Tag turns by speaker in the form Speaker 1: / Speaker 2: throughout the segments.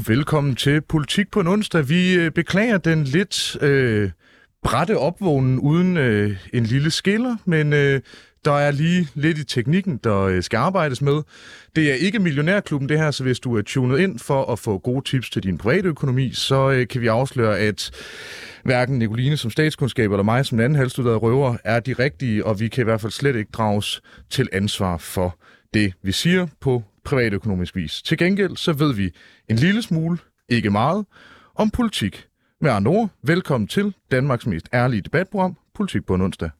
Speaker 1: Og velkommen til Politik på en onsdag. Vi øh, beklager den lidt øh, brætte opvågnen uden øh, en lille skiller, men øh, der er lige lidt i teknikken, der øh, skal arbejdes med. Det er ikke Millionærklubben det her, så hvis du er tunet ind for at få gode tips til din private økonomi, så øh, kan vi afsløre, at hverken Nicoline som statskundskab eller mig som en anden halvstuderet røver er de rigtige, og vi kan i hvert fald slet ikke drages til ansvar for det, vi siger på privatøkonomisk vis. Til gengæld så ved vi en lille smule, ikke meget, om politik. Med andre ord, velkommen til Danmarks mest ærlige debatprogram, Politik på en onsdag.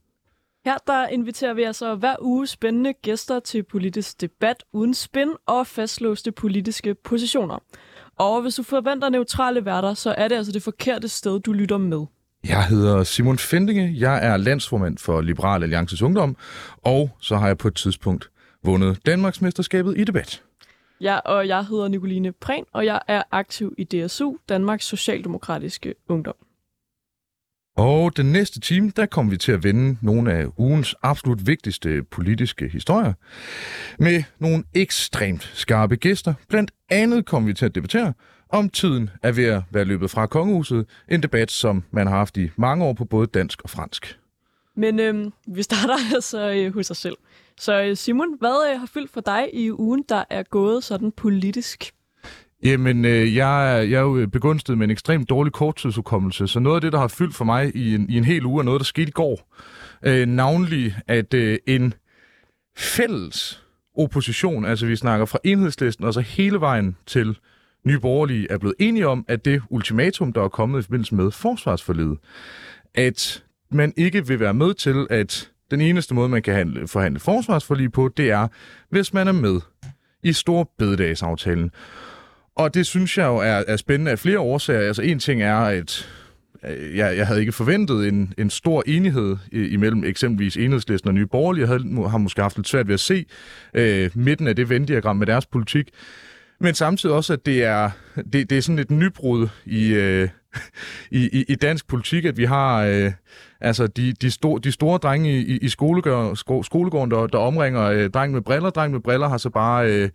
Speaker 2: Her der inviterer vi altså hver uge spændende gæster til politisk debat uden spin og fastlåste politiske positioner. Og hvis du forventer neutrale værter, så er det altså det forkerte sted, du lytter med.
Speaker 1: Jeg hedder Simon Fendinge, jeg er landsformand for Liberal Alliances Ungdom, og så har jeg på et tidspunkt vundet Danmarksmesterskabet i debat.
Speaker 2: Ja, og jeg hedder Nicoline Prehn, og jeg er aktiv i DSU, Danmarks Socialdemokratiske Ungdom.
Speaker 1: Og den næste time, der kommer vi til at vende nogle af ugens absolut vigtigste politiske historier med nogle ekstremt skarpe gæster. Blandt andet kommer vi til at debattere, om tiden er ved at være løbet fra kongehuset. En debat, som man har haft i mange år på både dansk og fransk.
Speaker 2: Men øhm, vi starter altså øh, hos os selv. Så øh, Simon, hvad øh, har fyldt for dig i ugen, der er gået sådan politisk?
Speaker 1: Jamen, øh, jeg, er, jeg er jo øh, begunstet med en ekstremt dårlig korttidsudkommelse, så noget af det, der har fyldt for mig i en, i en hel uge, er noget, der skete i går. Øh, navnlig, at øh, en fælles opposition, altså vi snakker fra enhedslisten og så hele vejen til Nye Borgerlige, er blevet enige om, at det ultimatum, der er kommet i forbindelse med forsvarsforledet, at man ikke vil være med til, at den eneste måde, man kan handle, forhandle forsvarsforlig på, det er, hvis man er med i stor bededagsaftalen. Og det synes jeg jo er, er spændende af flere årsager. Altså en ting er, at øh, jeg, jeg havde ikke forventet en, en stor enighed imellem eksempelvis enhedslisten og Nye Borgerlige. Jeg havde, har måske haft lidt svært ved at se øh, midten af det venddiagram med deres politik. Men samtidig også, at det er, det, det er sådan et nybrud i, øh, i, i, i dansk politik, at vi har øh, altså de, de, sto, de store drenge i, i skolegården, skolegården der, der omringer øh, dreng med briller. Dreng med briller har så bare... Øh,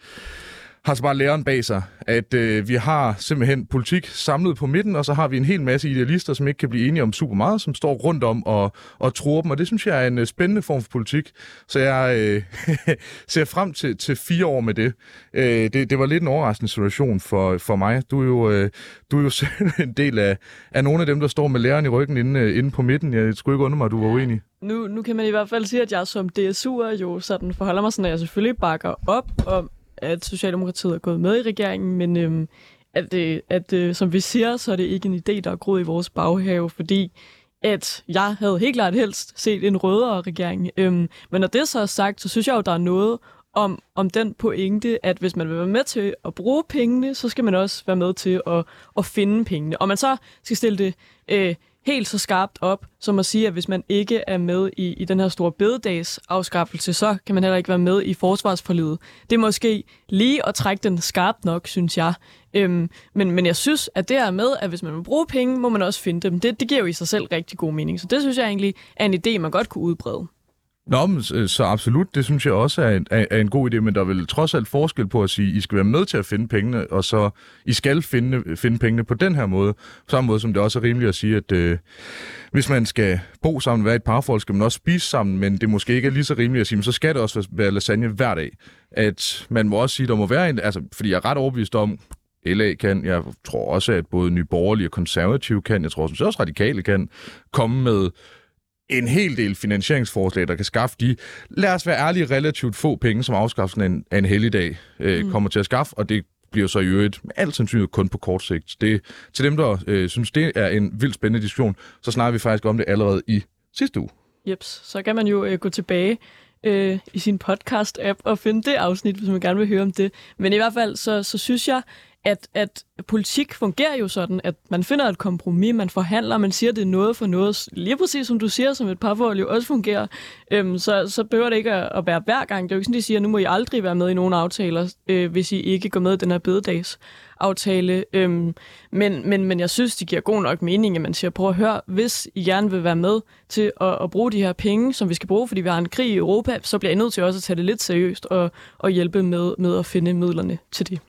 Speaker 1: har så bare læreren bag sig, at øh, vi har simpelthen politik samlet på midten, og så har vi en hel masse idealister, som ikke kan blive enige om super meget, som står rundt om og, og tror dem, og det synes jeg er en øh, spændende form for politik. Så jeg øh, ser frem til, til fire år med det. Øh, det. Det var lidt en overraskende situation for, for mig. Du er jo, øh, du er jo selv en del af, af nogle af dem, der står med læreren i ryggen inde, øh, inde på midten. Jeg skulle ikke undre mig, at du var uenig.
Speaker 2: Nu, nu kan man i hvert fald sige, at jeg som DSU'er jo sådan forholder mig sådan, at jeg selvfølgelig bakker op om at Socialdemokratiet er gået med i regeringen, men øhm, at, øh, at øh, som vi siger, så er det ikke en idé, der er groet i vores baghave, fordi at jeg havde helt klart helst set en rødere regering. Øhm, men når det så er sagt, så synes jeg jo, der er noget om, om den pointe, at hvis man vil være med til at bruge pengene, så skal man også være med til at, at finde pengene. Og man så skal stille det øh, helt så skarpt op, som at sige, at hvis man ikke er med i, i den her store bededags afskaffelse, så kan man heller ikke være med i forsvarsforlidet. Det er måske lige at trække den skarpt nok, synes jeg. Øhm, men, men jeg synes, at det er med, at hvis man vil bruge penge, må man også finde dem. Det, det giver jo i sig selv rigtig god mening. Så det synes jeg egentlig er en idé, man godt kunne udbrede.
Speaker 1: Nå, men, øh, så absolut, det synes jeg også er en, er, en god idé, men der er vel trods alt forskel på at sige, I skal være med til at finde pengene, og så I skal finde, finde pengene på den her måde. På samme måde som det også er rimeligt at sige, at øh, hvis man skal bo sammen, være et parforhold, skal man også spise sammen, men det måske ikke er lige så rimeligt at sige, men så skal det også være lasagne hver dag. At man må også sige, der må være en, altså, fordi jeg er ret overbevist om, LA kan, jeg tror også, at både Nye Borgerlige og Konservative kan, jeg tror også Radikale kan, komme med en hel del finansieringsforslag, der kan skaffe de, lad os være ærlige, relativt få penge, som afskaffelsen af en, af en helligdag øh, mm. kommer til at skaffe, og det bliver så i øvrigt med alt sandsynligt kun på kort sigt. Det, til dem, der øh, synes, det er en vildt spændende diskussion, så snakker vi faktisk om det allerede i sidste uge.
Speaker 2: Jeps, så kan man jo øh, gå tilbage øh, i sin podcast-app og finde det afsnit, hvis man gerne vil høre om det. Men i hvert fald, så, så synes jeg, at, at politik fungerer jo sådan, at man finder et kompromis, man forhandler, man siger, det er noget for noget. Lige præcis som du siger, som et parforhold jo også fungerer. Øhm, så, så behøver det ikke at, at være hver gang. Det er jo ikke sådan, de siger, nu må I aldrig være med i nogen aftaler, øh, hvis I ikke går med i den her bededags aftale. Øhm, men, men, men jeg synes, det giver god nok mening, at man siger, prøv at høre, hvis I gerne vil være med til at, at bruge de her penge, som vi skal bruge, fordi vi har en krig i Europa, så bliver I nødt til også at tage det lidt seriøst og, og hjælpe med, med at finde midlerne til det.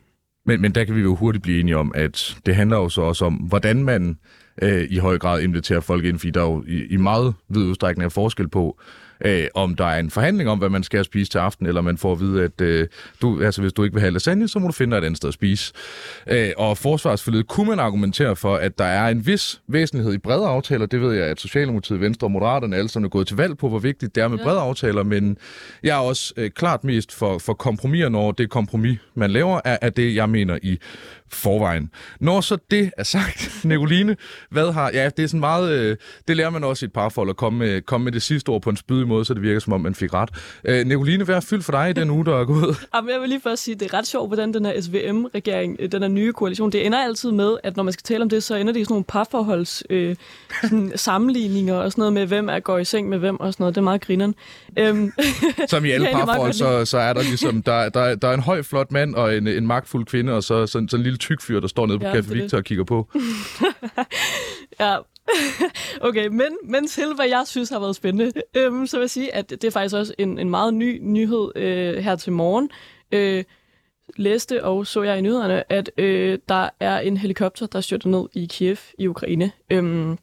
Speaker 1: Men, men der kan vi jo hurtigt blive enige om, at det handler jo så også om, hvordan man øh, i høj grad inviterer folk ind, fordi der jo i, i meget vid udstrækning er forskel på, øh, om der er en forhandling om, hvad man skal spise til aften, eller man får at vide, at øh, du, altså, hvis du ikke vil have lasagne, så må du finde dig et andet sted at spise. Øh, og forsvarsforledet kunne man argumentere for, at der er en vis væsentlighed i brede aftaler. Det ved jeg, at Socialdemokratiet, Venstre og Moderaterne alle sammen er gået til valg på, hvor vigtigt det er med ja. brede aftaler, men jeg er også øh, klart mest for, for kompromiser, når det kompromis, man laver, er, er det, jeg mener i forvejen. Når så det er sagt, Nicoline, hvad har... Ja, det er sådan meget... Øh, det lærer man også i et parforhold at komme med, komme med det sidste ord på en spydig måde, så det virker som om, man fik ret. Øh, Nicoline, hvad er fyldt for dig i den uge, der er gået?
Speaker 2: Jamen, jeg vil lige først sige, at det er ret sjovt, hvordan den her SVM-regering, øh, den her nye koalition, det ender altid med, at når man skal tale om det, så ender det i sådan nogle parforholds øh, sådan sammenligninger og sådan noget med, hvem er går i seng med hvem og sådan noget. Det er meget grineren. Øhm,
Speaker 1: som i alle parforhold, så, så er der ligesom, der, der, der er en høj, flot mand og en, en magtfuld kvinde, og så sådan, sådan en lille tyk fyr, der står nede på ja, Café Victor og kigger på.
Speaker 2: ja, okay, men, men til hvad jeg synes har været spændende, øhm, så vil jeg sige, at det er faktisk også en, en meget ny nyhed øh, her til morgen. Øh, læste og så jeg i nyhederne, at øh, der er en helikopter, der styrter ned i Kiev i Ukraine. Øhm,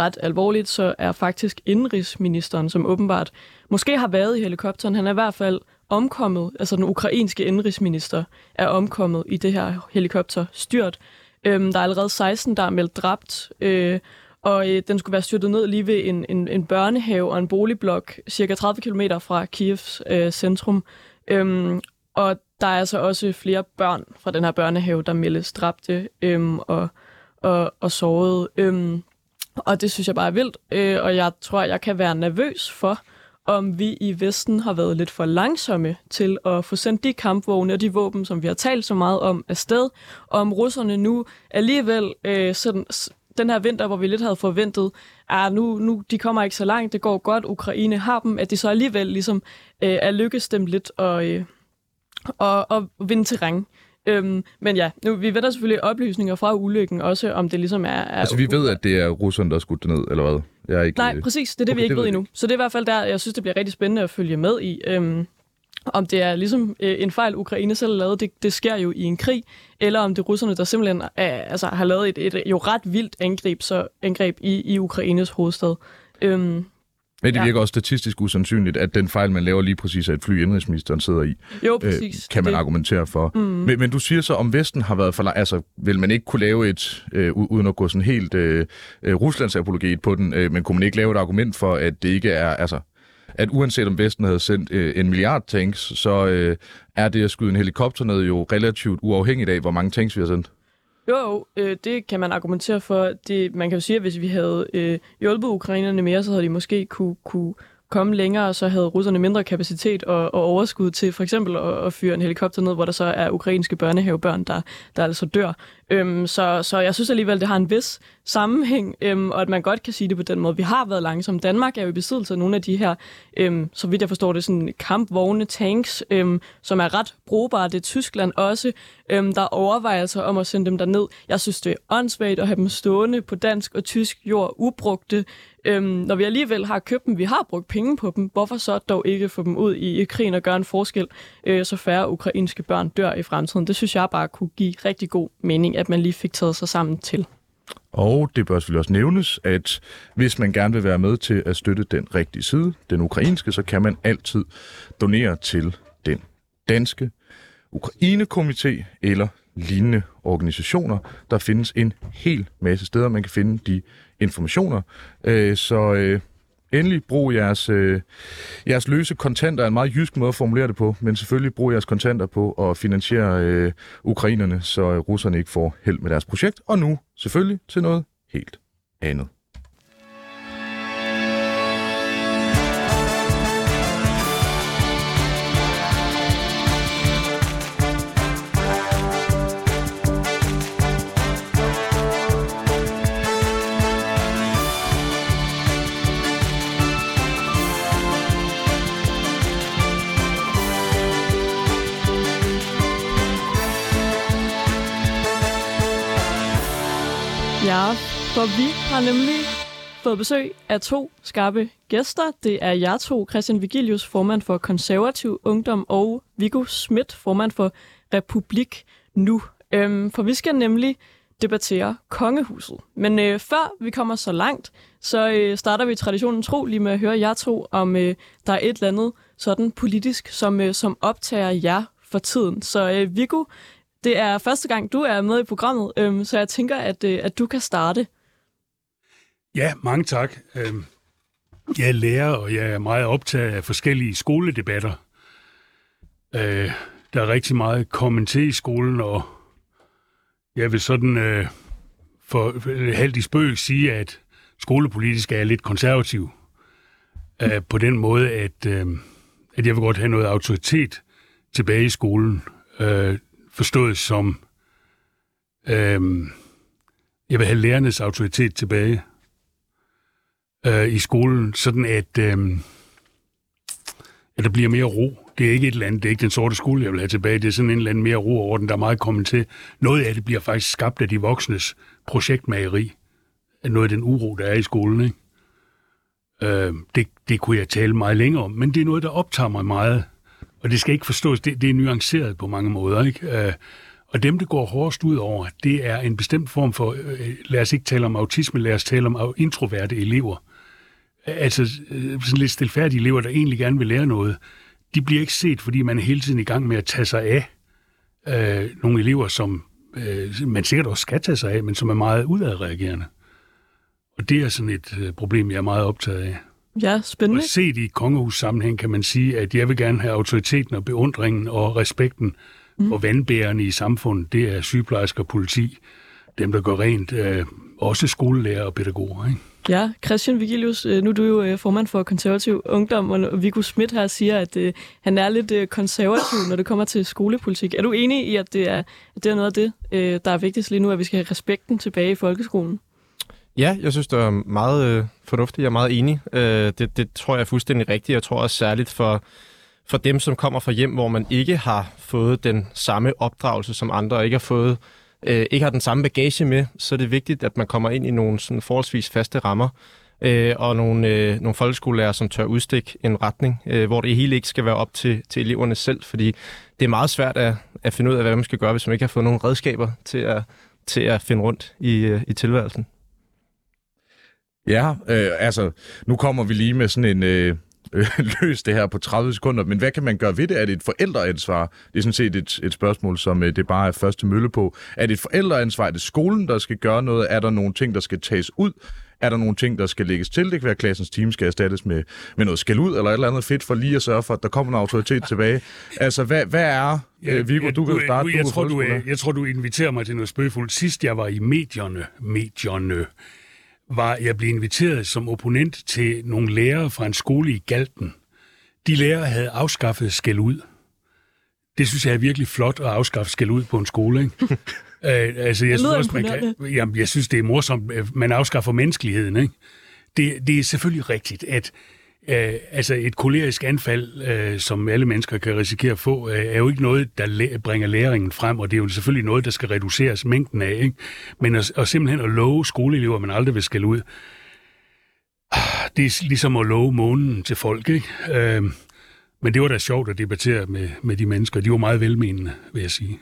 Speaker 2: ret alvorligt, så er faktisk indrigsministeren, som åbenbart måske har været i helikopteren, han er i hvert fald omkommet, altså den ukrainske indrigsminister er omkommet i det her helikopterstyrt. Øhm, der er allerede 16, der er meldt dræbt, øh, og øh, den skulle være styrtet ned lige ved en, en, en børnehave og en boligblok, cirka 30 km fra Kievs øh, centrum. Øhm, og der er altså også flere børn fra den her børnehave, der meldes dræbte øhm, og, og, og sårede. Øhm, og det synes jeg bare er vildt, øh, og jeg tror, jeg kan være nervøs for, om vi i Vesten har været lidt for langsomme til at få sendt de kampvogne og de våben, som vi har talt så meget om, afsted, og om russerne nu alligevel øh, sådan, den her vinter, hvor vi lidt havde forventet, at nu, nu de kommer ikke så langt, det går godt, Ukraine har dem, at de så alligevel ligesom øh, er lykkes dem lidt og, øh, og, og vinde terræn. Øhm, men ja, nu, vi ved der selvfølgelig oplysninger fra ulykken også, om det ligesom er... er
Speaker 1: altså vi ved, at det er russerne, der er skudt ned, eller hvad?
Speaker 2: Jeg er ikke... Nej, præcis. Det er det, okay, vi ikke ved endnu. Så det er i hvert fald der, jeg synes, det bliver rigtig spændende at følge med i. Øhm, om det er ligesom øh, en fejl, Ukraine selv har lavet, det, det sker jo i en krig, eller om det er russerne, der simpelthen er, altså, har lavet et, et jo ret vildt angreb, så, angreb i, i Ukraines hovedstad. Øhm,
Speaker 1: men det virker ja. også statistisk usandsynligt, at den fejl, man laver lige præcis, er et fly, indrigsministeren sidder i,
Speaker 2: jo, præcis.
Speaker 1: Øh, kan man det. argumentere for. Mm. Men, men du siger så, om Vesten har været for lang... Altså, vil man ikke kunne lave et, øh, uden at gå sådan helt øh, øh, Ruslands apologet på den, øh, men kunne man ikke lave et argument for, at det ikke er... Altså, at uanset om Vesten havde sendt øh, en milliard tanks, så øh, er det at skyde en helikopter ned jo relativt uafhængigt af, hvor mange tanks vi har sendt.
Speaker 2: Jo, jo, øh, det kan man argumentere for. Det, man kan jo sige, at hvis vi havde øh, hjulpet ukrainerne mere, så havde de måske kunne, kunne komme længere, så havde russerne mindre kapacitet og, og overskud til for eksempel at, at fyre en helikopter ned, hvor der så er ukrainske børnehavebørn, der, der altså dør. Øhm, så, så jeg synes alligevel, det har en vis sammenhæng, øhm, og at man godt kan sige det på den måde. Vi har været langsomme. Danmark er jo i besiddelse af nogle af de her, øhm, så vidt jeg forstår det, sådan kampvogne tanks, øhm, som er ret brugbare. Det er Tyskland også, øhm, der overvejer sig om at sende dem derned. Jeg synes, det er åndssvagt at have dem stående på dansk og tysk jord ubrugte. Øhm, når vi alligevel har købt dem, vi har brugt penge på dem, hvorfor så dog ikke få dem ud i, i krigen og gøre en forskel, øh, så færre ukrainske børn dør i fremtiden? Det synes jeg bare kunne give rigtig god mening at man lige fik taget sig sammen til.
Speaker 1: Og det bør selvfølgelig også nævnes, at hvis man gerne vil være med til at støtte den rigtige side, den ukrainske, så kan man altid donere til den danske Ukrainekomité eller lignende organisationer. Der findes en hel masse steder, man kan finde de informationer. Øh, så øh, Endelig brug jeres, øh, jeres løse kontanter, er en meget jysk måde at formulere det på, men selvfølgelig brug jeres kontanter på at finansiere øh, ukrainerne, så russerne ikke får held med deres projekt. Og nu selvfølgelig til noget helt andet.
Speaker 2: For vi har nemlig fået besøg af to skarpe gæster. Det er jer to, Christian Vigilius, formand for Konservativ Ungdom, og Viggo Schmidt, formand for Republik Nu. Øhm, for vi skal nemlig debattere kongehuset. Men øh, før vi kommer så langt, så øh, starter vi traditionen tro lige med at høre jer to, om øh, der er et eller andet sådan politisk, som, øh, som optager jer for tiden. Så øh, Viggo, det er første gang, du er med i programmet, øh, så jeg tænker, at, øh, at du kan starte.
Speaker 3: Ja, mange tak. Øhm, jeg er lærer, og jeg er meget optaget af forskellige skoledebatter. Øh, der er rigtig meget kommet i skolen, og jeg vil sådan øh, for øh, halvt i spøg sige, at skolepolitisk er lidt konservativ. På den måde, at, at jeg vil godt have noget autoritet tilbage i skolen. Forstået som, jeg vil have lærernes autoritet tilbage øh, i skolen, sådan at, øh, at der bliver mere ro. Det er ikke et eller andet, det er ikke den sorte skole, jeg vil have tilbage. Det er sådan en eller anden mere ro og orden, der er meget kommet til. Noget af det bliver faktisk skabt af de voksnes projektmageri. Noget af den uro, der er i skolen, ikke? Øh, det, det kunne jeg tale meget længere om, men det er noget, der optager mig meget. Og det skal ikke forstås, det, det er nuanceret på mange måder, ikke? Øh, og dem, det går hårdest ud over, det er en bestemt form for, øh, øh lad os ikke tale om autisme, lad os tale om introverte elever. Altså øh, sådan lidt stilfærdige elever, der egentlig gerne vil lære noget de bliver ikke set, fordi man er hele tiden i gang med at tage sig af øh, nogle elever, som øh, man sikkert også skal tage sig af, men som er meget udadreagerende. Og det er sådan et øh, problem, jeg er meget optaget af.
Speaker 2: Ja, spændende.
Speaker 3: Og set i kongehus sammenhæng kan man sige, at jeg vil gerne have autoriteten og beundringen og respekten mm. og vandbærerne i samfundet. Det er sygeplejersker, politi, dem der går rent, øh, også skolelærer og pædagoger. Ikke?
Speaker 2: Ja, Christian Vigilius, øh, nu er du jo øh, formand for konservativ ungdom, og Viggo Schmidt her siger, at øh, han er lidt konservativ, når det kommer til skolepolitik. Er du enig i, at det er, at det er noget af det, der er vigtigst lige nu, at vi skal have respekten tilbage i folkeskolen?
Speaker 4: Ja, jeg synes, det er meget øh, fornuftigt. Jeg er meget enig. Øh, det, det tror jeg er fuldstændig rigtigt. Jeg tror også særligt for, for dem, som kommer fra hjem, hvor man ikke har fået den samme opdragelse som andre, og ikke har fået øh, ikke har den samme bagage med, så er det vigtigt, at man kommer ind i nogle sådan forholdsvis faste rammer, øh, og nogle, øh, nogle folkeskolelærer, som tør udstikke en retning, øh, hvor det hele ikke skal være op til, til eleverne selv, fordi det er meget svært at, at finde ud af, hvad man skal gøre, hvis man ikke har fået nogle redskaber til at, til at finde rundt i, øh, i tilværelsen.
Speaker 1: Ja, øh, altså, nu kommer vi lige med sådan en... Øh øh, løse det her på 30 sekunder, men hvad kan man gøre ved det? Er det et forældreansvar? Det er sådan set et, et spørgsmål, som øh, det bare er første mølle på. Er det et forældreansvar? Er det skolen, der skal gøre noget? Er der nogle ting, der skal tages ud? Er der nogle ting, der skal lægges til? Det kan være, at klassens team skal erstattes med, med noget skæld ud, eller et eller andet fedt for lige at sørge for, at der kommer en autoritet tilbage. Altså, hvad, hvad er... Ja, øh, Viggo, du kan starte.
Speaker 3: Jeg, jeg, tror, du, jeg tror, du inviterer mig til noget spøgefuldt. Sidst jeg var i medierne, medierne, var jeg blevet inviteret som opponent til nogle lærere fra en skole i Galten. De lærere havde afskaffet skæld ud. Det synes jeg er virkelig flot at afskaffe skæld ud på en skole. Ikke? uh, altså, jeg, synes også, man kan, jamen, jeg synes, det er morsomt, man afskaffer menneskeligheden. Ikke? Det, det er selvfølgelig rigtigt, at Øh, altså et kolerisk anfald, øh, som alle mennesker kan risikere at få, øh, er jo ikke noget, der læ- bringer læringen frem, og det er jo selvfølgelig noget, der skal reduceres mængden af. Ikke? Men at, at simpelthen at love skoleelever, man aldrig vil skælde ud, det er ligesom at love månen til folk. Ikke? Øh, men det var da sjovt at debattere med, med de mennesker. De var meget velmenende, vil jeg sige.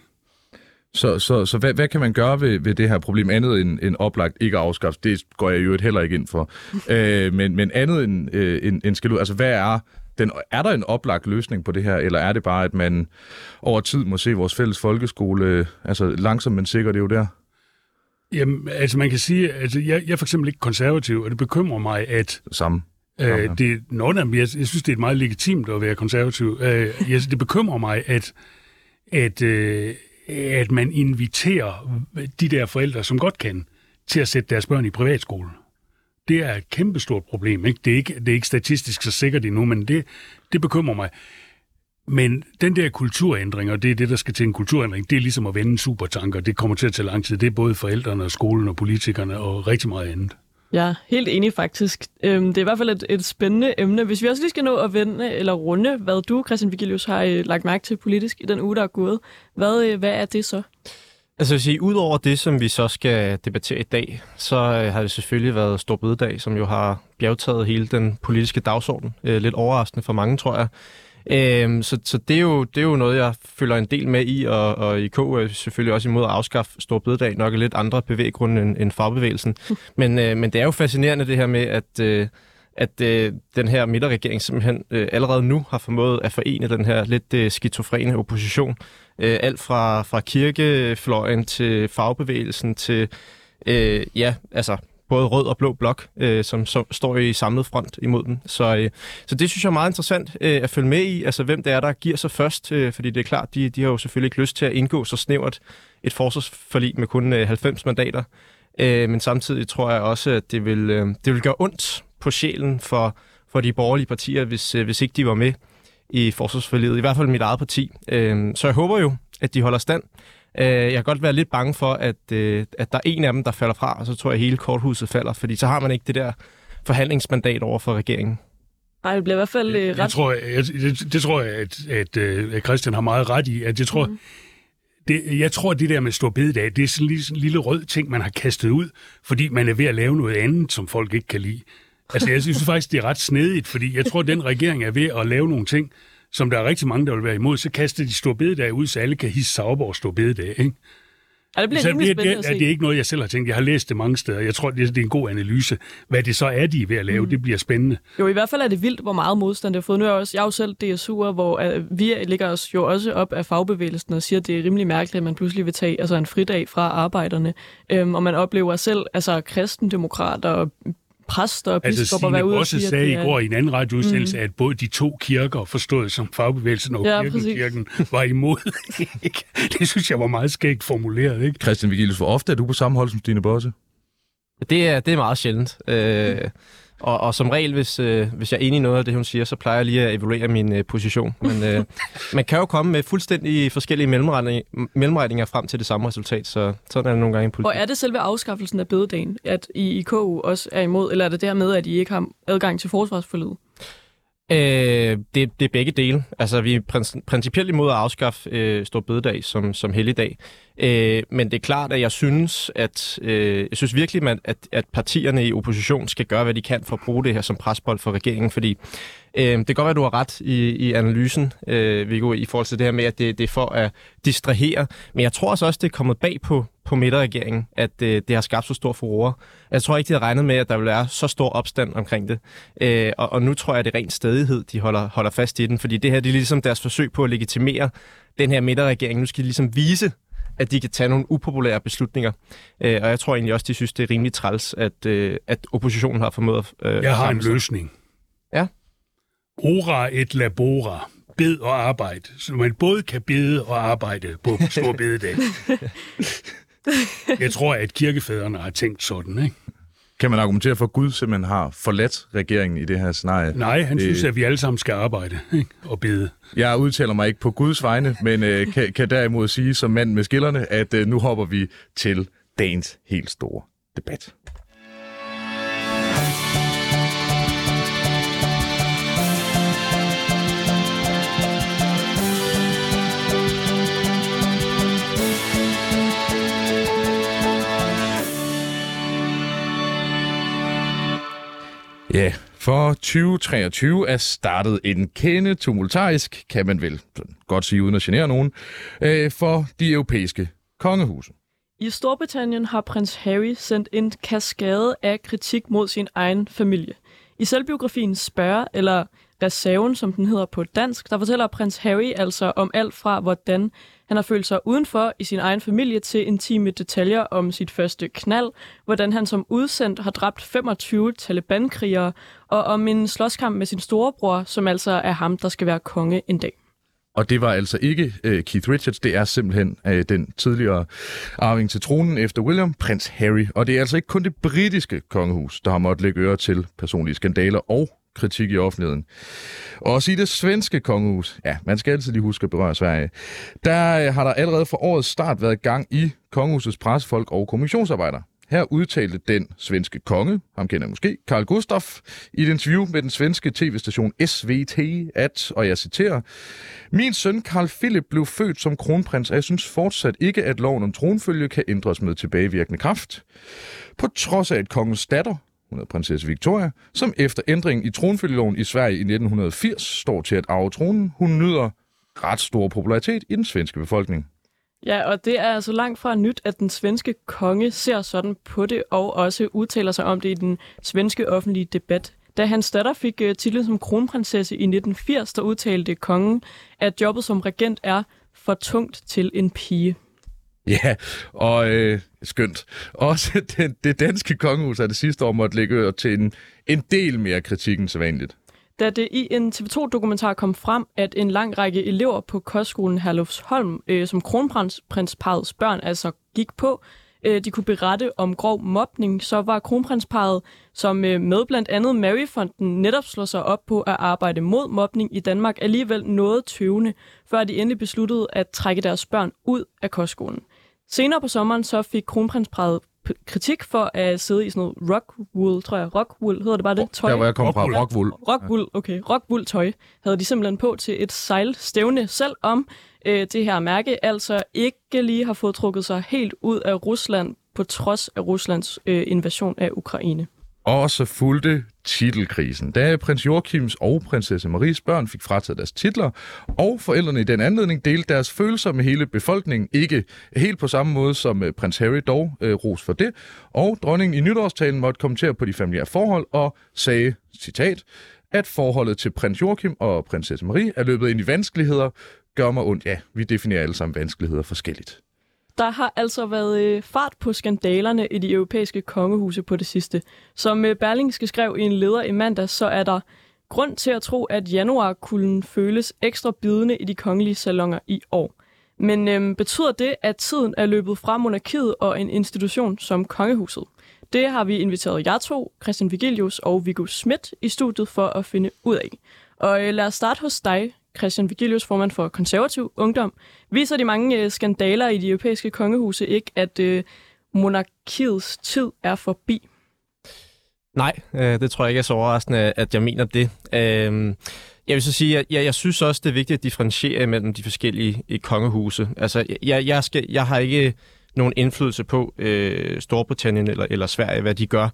Speaker 1: Så, så, så hvad, hvad kan man gøre ved, ved det her problem, andet end, end oplagt ikke afskaffe? Det går jeg jo heller ikke ind for. øh, men, men andet end, øh, end, end skal ud, altså hvad er den, er der en oplagt løsning på det her, eller er det bare, at man over tid må se vores fælles folkeskole, altså langsomt men sikkert, det er jo der?
Speaker 3: Jamen, altså man kan sige, altså jeg, jeg er for eksempel ikke konservativ, og det bekymrer mig, at...
Speaker 1: Samme.
Speaker 3: Øh, det, nå, jeg, jeg synes, det er meget legitimt at være konservativ. Øh, jeg, det bekymrer mig, at, at, øh, at man inviterer de der forældre, som godt kan, til at sætte deres børn i privatskole. Det er et kæmpestort problem. Ikke? Det, er ikke, det er ikke statistisk så sikkert endnu, men det, det bekymrer mig. Men den der kulturændring, og det er det, der skal til en kulturændring, det er ligesom at vende supertanker. Det kommer til at tage lang tid. Det er både forældrene og skolen og politikerne og rigtig meget andet.
Speaker 2: Ja, helt enig faktisk. Øhm, det er i hvert fald et, et spændende emne. Hvis vi også lige skal nå at vende eller runde, hvad du, Christian Vigilius, har øh, lagt mærke til politisk i den uge, der er gået. Hvad, øh, hvad er det så?
Speaker 4: Altså jeg sige, udover det, som vi så skal debattere i dag, så øh, har det selvfølgelig været Stor Bødedag, som jo har bjergtaget hele den politiske dagsorden. Øh, lidt overraskende for mange, tror jeg. Øhm, så så det, er jo, det er jo noget, jeg følger en del med i, og, og i K er selvfølgelig også imod at afskaffe Stor Bededag, nok lidt andre bevæggrunde end, end fagbevægelsen. men, øh, men det er jo fascinerende det her med, at, øh, at øh, den her midterregering simpelthen øh, allerede nu har formået at forene den her lidt øh, skizofrene opposition. Øh, alt fra, fra kirkefløjen til fagbevægelsen til, øh, ja, altså både rød og blå blok, øh, som, som står i samlet front imod dem. Så, øh, så det synes jeg er meget interessant øh, at følge med i, altså hvem det er, der giver sig først, øh, fordi det er klart, de, de har jo selvfølgelig ikke lyst til at indgå så snævert et forsvarsforlig med kun øh, 90 mandater. Øh, men samtidig tror jeg også, at det vil, øh, det vil gøre ondt på sjælen for, for de borgerlige partier, hvis, øh, hvis ikke de var med i forsvarsforliget. I hvert fald mit eget parti. Øh, så jeg håber jo, at de holder stand. Øh, jeg kan godt være lidt bange for, at, øh, at der er en af dem, der falder fra, og så tror jeg, at hele korthuset falder, fordi så har man ikke det der forhandlingsmandat over for regeringen.
Speaker 2: Nej, det bliver i hvert fald øh, ret...
Speaker 3: Jeg tror, jeg, det, det tror jeg, at, at, øh, at Christian har meget ret i. At jeg tror, mm. det, jeg tror, at det der med stor bededag, det er sådan, lige, sådan en lille rød ting, man har kastet ud, fordi man er ved at lave noget andet, som folk ikke kan lide. Altså, jeg synes faktisk, det er ret snedigt, fordi jeg tror, at den regering er ved at lave nogle ting, som der er rigtig mange, der vil være imod, så kaster de store bededag ud, så alle kan hisse sig op over store bededag, ikke?
Speaker 2: Ja, det bliver
Speaker 3: så
Speaker 2: rimelig
Speaker 3: det,
Speaker 2: at
Speaker 3: det er ikke noget, jeg selv har tænkt. Jeg har læst det mange steder. Jeg tror, det, det er en god analyse. Hvad det så er, de er ved at lave, mm. det bliver spændende.
Speaker 2: Jo, i hvert fald er det vildt, hvor meget modstand det har fået. Nu er jeg, også, jeg er jo selv DSU'er, hvor uh, vi ligger os jo også op af fagbevægelsen og siger, at det er rimelig mærkeligt, at man pludselig vil tage altså, en fridag fra arbejderne. Um, og man oplever selv altså, kristendemokrater og præster og
Speaker 3: Altså
Speaker 2: biskopper
Speaker 3: Signe
Speaker 2: være ude og sige, at
Speaker 3: sagde
Speaker 2: det
Speaker 3: i
Speaker 2: er...
Speaker 3: går i en anden radioudsendelse, mm. at både de to kirker, forstået som fagbevægelsen og
Speaker 2: Ja, præcis.
Speaker 3: kirken, var imod. det synes jeg var meget skægt formuleret, ikke?
Speaker 1: Christian Vigilius, hvor ofte er du på samme hold som Stine Bosse?
Speaker 4: Det er, det er meget sjældent. Øh, og, og som regel, hvis, øh, hvis jeg er enig i noget af det, hun siger, så plejer jeg lige at evaluere min øh, position. Men øh, man kan jo komme med fuldstændig forskellige mellemregninger, mellemregninger frem til det samme resultat, så sådan er det nogle gange i politik.
Speaker 2: Og er det selve afskaffelsen af bededagen, at I i KU også er imod, eller er det der med, at I ikke har adgang til forsvarsforledet?
Speaker 4: Øh, det, det er begge dele. Altså, vi er prin- principielt imod at afskaffe øh, Stor Bededag som, som helligdag. Øh, men det er klart, at jeg synes, at øh, jeg synes virkelig, man, at, at partierne i opposition skal gøre, hvad de kan for at bruge det her som presbold for regeringen, fordi øh, det kan godt være, at du har ret i, i analysen, øh, Viggo, i forhold til det her med, at det, det er for at distrahere. Men jeg tror også, det er kommet bag på, på midterregeringen, at øh, det har skabt så stor furore. Jeg tror ikke, de har regnet med, at der vil være så stor opstand omkring det. Øh, og, og nu tror jeg, at det er ren stedighed, de holder, holder fast i den, fordi det her det er ligesom deres forsøg på at legitimere den her midterregering. Nu skal de ligesom vise, at de kan tage nogle upopulære beslutninger. Øh, og jeg tror egentlig også, de synes, det er rimelig træls, at, øh, at oppositionen har formået at... Øh,
Speaker 3: Jeg har en løsning.
Speaker 4: Ja.
Speaker 3: Ora et labora. Bed og arbejde. Så man både kan bede og arbejde på stor bededag. Jeg tror, at kirkefædrene har tænkt sådan, ikke?
Speaker 1: Kan man argumentere for, at Gud simpelthen har forladt regeringen i det her scenarie?
Speaker 3: Nej, han
Speaker 1: Øh.
Speaker 3: synes, at vi alle sammen skal arbejde ikke? og bede.
Speaker 1: Jeg udtaler mig ikke på Guds vegne, men øh, kan, kan derimod sige som mand med skillerne, at øh, nu hopper vi til dagens helt store debat. Ja, for 2023 er startet en kende tumultarisk, kan man vel godt sige uden at genere nogen, øh, for de europæiske kongehuse.
Speaker 2: I Storbritannien har prins Harry sendt en kaskade af kritik mod sin egen familie. I selvbiografien Spørge, eller Reserven, som den hedder på dansk, der fortæller prins Harry altså om alt fra, hvordan han har følt sig udenfor i sin egen familie til intime detaljer om sit første knald, hvordan han som udsendt har dræbt 25 Taliban-krigere, og om en slåskamp med sin storebror, som altså er ham, der skal være konge en dag.
Speaker 1: Og det var altså ikke øh, Keith Richards, det er simpelthen øh, den tidligere arving til tronen efter William, prins Harry. Og det er altså ikke kun det britiske kongehus, der har måttet lægge øre til personlige skandaler og kritik i offentligheden. Også i det svenske kongehus, ja, man skal altid lige huske at berøre Sverige, der øh, har der allerede fra årets start været gang i kongehusets pressefolk og kommissionsarbejder. Her udtalte den svenske konge, ham kender måske, Carl Gustaf, i et interview med den svenske tv-station SVT, at, og jeg citerer, Min søn Carl Philip blev født som kronprins, og jeg synes fortsat ikke, at loven om tronfølge kan ændres med tilbagevirkende kraft. På trods af, at kongens datter hun hedder prinsesse Victoria, som efter ændringen i tronfølgeloven i Sverige i 1980 står til at arve tronen. Hun nyder ret stor popularitet i den svenske befolkning.
Speaker 2: Ja, og det er altså langt fra nyt, at den svenske konge ser sådan på det, og også udtaler sig om det i den svenske offentlige debat. Da hans datter fik øh, titlen som kronprinsesse i 1980, der udtalte kongen, at jobbet som regent er for tungt til en pige.
Speaker 1: Ja, og øh, skønt. Også det, det danske kongehus er det sidste år måtte lægge til en, en del mere kritik end sædvanligt.
Speaker 2: Da det i en TV2-dokumentar kom frem, at en lang række elever på kostskolen Herlufsholm, øh, som kronprinsparets børn altså gik på, øh, de kunne berette om grov mobning, så var kronprinsparet, som øh, med blandt andet Maryfonden netop slår sig op på at arbejde mod mobning i Danmark, alligevel noget tøvende, før de endelig besluttede at trække deres børn ud af kostskolen. Senere på sommeren så fik kronprinsparet kritik for at sidde i sådan noget rockwool, tror jeg. Rockwool, hedder det bare det? Tøj?
Speaker 1: Der hvor jeg kommer fra,
Speaker 3: Rockwool.
Speaker 1: Rockwool.
Speaker 2: Rockwool, okay. Rockwool tøj havde de simpelthen på til et sejlstævne, selvom øh, det her mærke altså ikke lige har fået trukket sig helt ud af Rusland, på trods af Ruslands øh, invasion af Ukraine.
Speaker 1: Og så fulgte titelkrisen, da prins Joachims og prinsesse Maries børn fik frataget deres titler, og forældrene i den anledning delte deres følelser med hele befolkningen, ikke helt på samme måde som øh, prins Harry dog øh, ros for det, og dronningen i nytårstalen måtte kommentere på de familiære forhold og sagde, citat, at forholdet til prins Joachim og prinsesse Marie er løbet ind i vanskeligheder, gør mig ondt. Ja, vi definerer alle sammen vanskeligheder forskelligt.
Speaker 2: Der har altså været øh, fart på skandalerne i de europæiske kongehuse på det sidste. Som øh, Berlingske skrev i en leder i mandag, så er der grund til at tro, at januarkulden føles ekstra bidende i de kongelige salonger i år. Men øhm, betyder det, at tiden er løbet fra monarkiet og en institution som kongehuset? Det har vi inviteret jer to, Christian Vigilius og Viggo Schmidt, i studiet for at finde ud af. Og øh, lad os starte hos dig, Christian Vigilius, formand for konservativ ungdom. Viser de mange øh, skandaler i de europæiske kongehuse ikke, at øh, monarkiets tid er forbi?
Speaker 4: Nej, øh, det tror jeg ikke er så overraskende, at jeg mener det. Øh, jeg vil så sige, at jeg, jeg synes også, det er vigtigt at differentiere mellem de forskellige kongehuse. Altså, jeg, jeg, skal, jeg har ikke nogen indflydelse på øh, Storbritannien eller, eller Sverige, hvad de gør.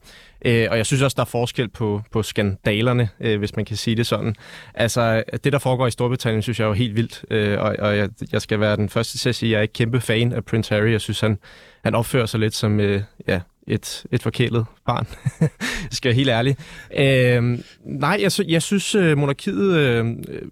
Speaker 4: Øh, og jeg synes også, der er forskel på, på skandalerne, øh, hvis man kan sige det sådan. Altså, det der foregår i Storbritannien, synes jeg er jo helt vildt. Øh, og og jeg, jeg skal være den første til at sige, at jeg er ikke kæmpe fan af Prince Harry. Jeg synes, han, han opfører sig lidt som øh, ja, et, et forkælet barn. jeg skal være helt ærlig. Øh, nej, jeg, jeg synes, øh, monarkiet øh,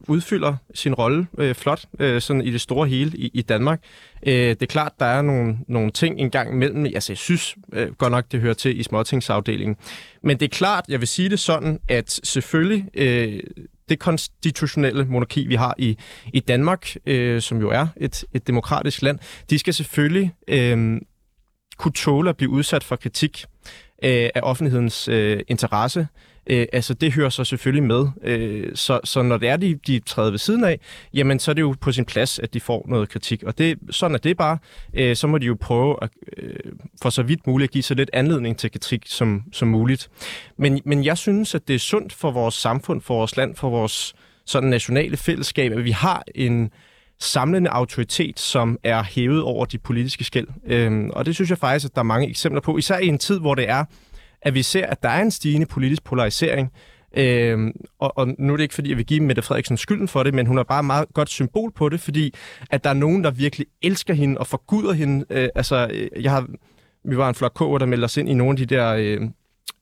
Speaker 4: udfylder sin rolle øh, flot, øh, sådan i det store hele i, i Danmark. Øh, det er klart, der er nogle, nogle ting engang imellem. Altså, jeg synes øh, godt nok, det hører til i småtingsafdelingen. Men det er klart, jeg vil sige det sådan, at selvfølgelig øh, det konstitutionelle monarki, vi har i, i Danmark, øh, som jo er et, et demokratisk land, de skal selvfølgelig øh, kunne tåle at blive udsat for kritik øh, af offentlighedens øh, interesse. Øh, altså det hører så selvfølgelig med. Øh, så, så når det er, de, de træder ved siden af, jamen så er det jo på sin plads, at de får noget kritik. Og det, sådan er det bare. Øh, så må de jo prøve at, øh, for så vidt muligt at give så lidt anledning til kritik som, som muligt. Men, men jeg synes, at det er sundt for vores samfund, for vores land, for vores sådan nationale fællesskab, at vi har en samlende autoritet, som er hævet over de politiske skæld. Øhm, og det synes jeg faktisk, at der er mange eksempler på, især i en tid, hvor det er, at vi ser, at der er en stigende politisk polarisering. Øhm, og, og nu er det ikke, fordi jeg vil give Mette Frederiksen skylden for det, men hun er bare et meget godt symbol på det, fordi at der er nogen, der virkelig elsker hende og forguder hende. Øh, altså, øh, jeg har, vi var en flok koger, der meldte os ind i nogle af de der... Øh,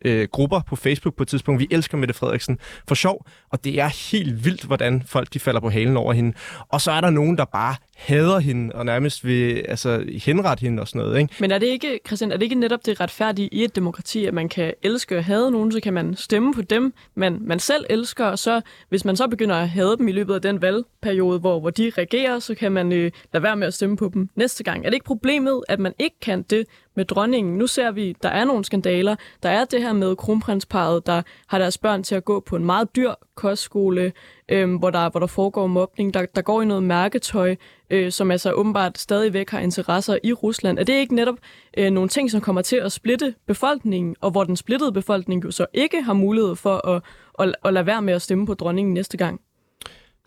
Speaker 4: øh, grupper på Facebook på et tidspunkt. Vi elsker Mette Frederiksen for sjov, og det er helt vildt, hvordan folk de falder på halen over hende. Og så er der nogen, der bare hader hende og nærmest vil altså, henrette hende og sådan noget. Ikke?
Speaker 2: Men er det ikke, Christian, er det ikke netop det retfærdige i et demokrati, at man kan elske og hade nogen, så kan man stemme på dem, man, man selv elsker, og så hvis man så begynder at hade dem i løbet af den valgperiode, hvor, hvor de regerer, så kan man øh, lade være med at stemme på dem næste gang. Er det ikke problemet, at man ikke kan det med dronningen? Nu ser vi, der er nogle skandaler. Der er det her med kronprinsparet, der har deres børn til at gå på en meget dyr kostskole, øh, hvor, der, hvor der foregår mobning. Der, der går i noget mærketøj, øh, som altså åbenbart stadigvæk har interesser i Rusland. Er det ikke netop øh, nogle ting, som kommer til at splitte befolkningen, og hvor den splittede befolkning jo så ikke har mulighed for at, at, at lade være med at stemme på dronningen næste gang?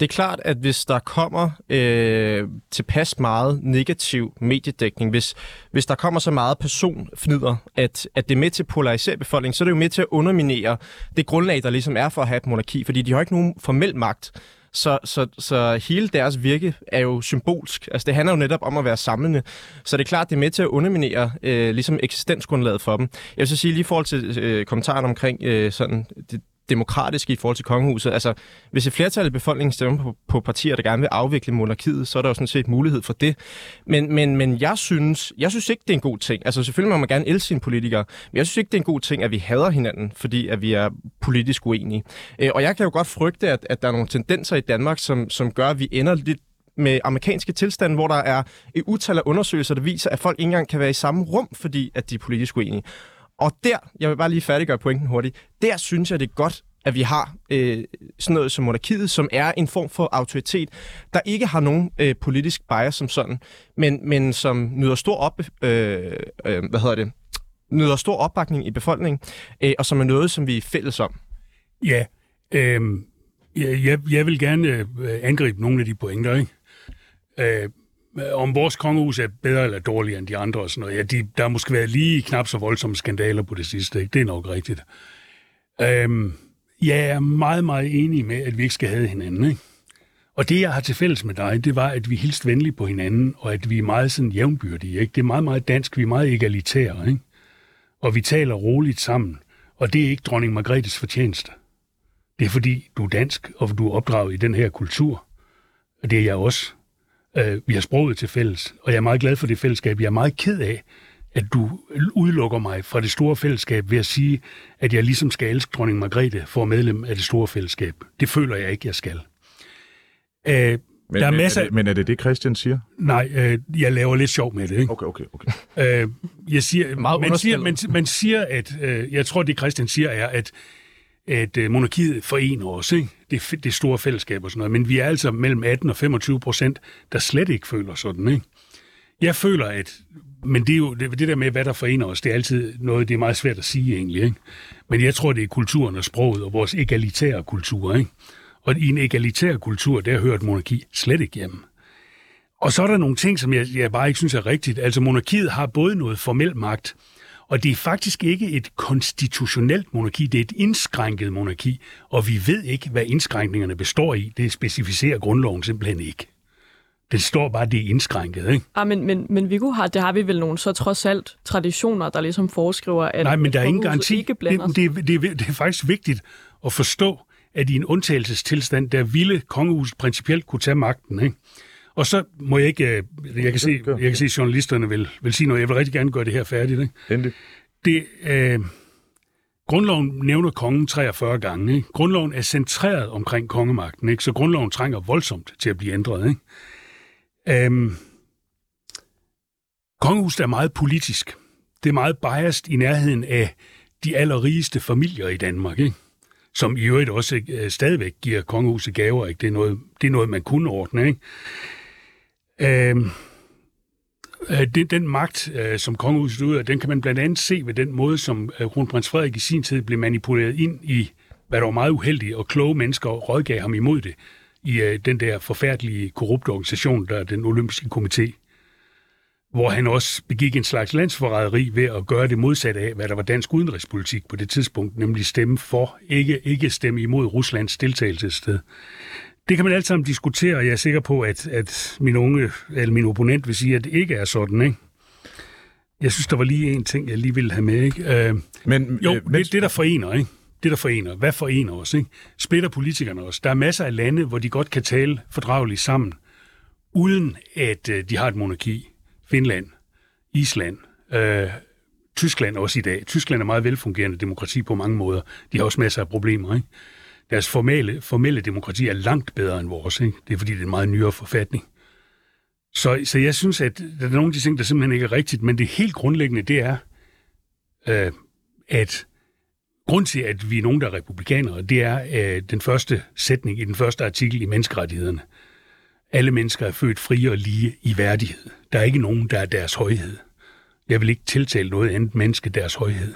Speaker 4: Det er klart, at hvis der kommer øh, tilpas meget negativ mediedækning, hvis, hvis der kommer så meget personfnider, at, at det er med til at polarisere befolkningen, så er det jo med til at underminere det grundlag, der ligesom er for at have et monarki, fordi de har ikke nogen formel magt. Så, så, så hele deres virke er jo symbolsk. Altså det handler jo netop om at være samlende. Så det er klart, det er med til at underminere øh, ligesom eksistensgrundlaget for dem. Jeg vil så sige lige i forhold til øh, kommentaren omkring øh, sådan, det, demokratiske i forhold til kongehuset. Altså, hvis et flertal af befolkningen stemmer på, på partier, der gerne vil afvikle monarkiet, så er der jo sådan set mulighed for det. Men, men, men jeg synes, jeg synes ikke, det er en god ting. Altså, selvfølgelig må man gerne elske sine politikere, men jeg synes ikke, det er en god ting, at vi hader hinanden, fordi at vi er politisk uenige. Øh, og jeg kan jo godt frygte, at, at der er nogle tendenser i Danmark, som, som gør, at vi ender lidt med amerikanske tilstande, hvor der er et utal af undersøgelser, der viser, at folk ikke engang kan være i samme rum, fordi at de er politisk uenige. Og der, jeg vil bare lige færdiggøre pointen hurtigt, der synes jeg, det er godt, at vi har øh, sådan noget som monarkiet, som er en form for autoritet, der ikke har nogen øh, politisk bias som sådan, men, men som nyder stor op, øh, øh, hvad hedder det, nyder stor opbakning i befolkningen, øh, og som er noget, som vi er fælles om.
Speaker 3: Ja, øh, jeg, jeg vil gerne øh, angribe nogle af de pointer, ikke? Øh, Øh, om vores kongehus er bedre eller dårligere end de andre og sådan noget. Ja, de, der har måske været lige knap så voldsomme skandaler på det sidste. Ikke? Det er nok rigtigt. Øhm, jeg er meget, meget enig med, at vi ikke skal have hinanden. Ikke? Og det, jeg har til fælles med dig, det var, at vi hilste venligt på hinanden, og at vi er meget sådan jævnbyrdige. Ikke? Det er meget, meget dansk. Vi er meget egalitære. Ikke? Og vi taler roligt sammen. Og det er ikke dronning Margrethes fortjeneste. Det er fordi, du er dansk, og du er opdraget i den her kultur. Og det er jeg også. Øh, vi har sproget til fælles, og jeg er meget glad for det fællesskab. Jeg er meget ked af, at du udelukker mig fra det store fællesskab ved at sige, at jeg ligesom skal elske dronning Margrethe for medlem af det store fællesskab. Det føler jeg ikke, jeg skal.
Speaker 1: Øh, men, der er masser... er det, men er det det, Christian siger?
Speaker 3: Nej, øh, jeg laver lidt sjov med det. Ikke?
Speaker 1: Okay, okay, okay. Øh,
Speaker 3: jeg siger, Meget man, siger, man, man siger, at... Øh, jeg tror, det Christian siger er, at at øh, monarkiet forener os, ikke? Det, det store fællesskab og sådan noget. Men vi er altså mellem 18 og 25 procent, der slet ikke føler sådan. Ikke? Jeg føler, at... Men det er jo det, det der med, hvad der forener os, det er altid noget, det er meget svært at sige egentlig. Ikke? Men jeg tror, det er kulturen og sproget og vores egalitære kultur. Ikke? Og i en egalitær kultur, der hører et monarki slet ikke hjemme. Og så er der nogle ting, som jeg, jeg bare ikke synes er rigtigt. Altså monarkiet har både noget formel magt, og det er faktisk ikke et konstitutionelt monarki, det er et indskrænket monarki, og vi ved ikke, hvad indskrænkningerne består i. Det specificerer grundloven simpelthen ikke. Det står bare, det er indskrænket, ikke?
Speaker 2: Ja, ah, men, men, men Viggo har, det har vi vel nogle så trods alt traditioner, der ligesom foreskriver, at
Speaker 3: Nej, men der er ingen garanti. Ikke det, det, det, det er faktisk vigtigt at forstå, at i en undtagelsestilstand, der ville kongehuset principielt kunne tage magten, ikke? Og så må jeg ikke... Øh, jeg kan se, jeg kan se at journalisterne vil, vil sige noget. Jeg vil rigtig gerne gøre det her færdigt. Ikke?
Speaker 1: Endelig.
Speaker 3: Det, øh, grundloven nævner kongen 43 gange. Ikke? Grundloven er centreret omkring kongemagten, ikke? så grundloven trænger voldsomt til at blive ændret. Ikke? Øhm, kongehuset er meget politisk. Det er meget biased i nærheden af de allerrigeste familier i Danmark, ikke? som i øvrigt også øh, stadigvæk giver kongehuset gaver. Ikke? Det, er noget, det er noget, man kunne ordne. Ikke? Øhm, øh, det, den magt, øh, som kongehuset ud af, den kan man blandt andet se ved den måde, som øh, kronprins Frederik i sin tid blev manipuleret ind i, hvad der var meget uheldigt, og kloge mennesker rådgav ham imod det, i øh, den der forfærdelige korrupte organisation, der er den olympiske komité hvor han også begik en slags landsforræderi ved at gøre det modsatte af, hvad der var dansk udenrigspolitik på det tidspunkt, nemlig stemme for, ikke, ikke stemme imod Ruslands deltagelsessted. Det kan man alt sammen diskutere, og jeg er sikker på, at, at min unge, eller min opponent vil sige, at det ikke er sådan, ikke? Jeg synes, der var lige en ting, jeg lige ville have med, ikke? Øh, men, jo, øh, det, det, der forener, ikke? Det, der forener. Hvad forener os, ikke? Splitter politikerne os. Der er masser af lande, hvor de godt kan tale fordrageligt sammen, uden at øh, de har et monarki. Finland, Island, øh, Tyskland også i dag. Tyskland er meget velfungerende demokrati på mange måder. De har også masser af problemer, ikke? Deres formelle, formelle demokrati er langt bedre end vores. Ikke? Det er fordi, det er en meget nyere forfatning. Så, så jeg synes, at der er nogle af de ting, der simpelthen ikke er rigtigt, men det helt grundlæggende, det er, øh, at grund til, at vi er nogen, der er republikanere, det er øh, den første sætning i den første artikel i menneskerettighederne. Alle mennesker er født frie og lige i værdighed. Der er ikke nogen, der er deres højhed. Jeg vil ikke tiltale noget andet menneske deres højhed.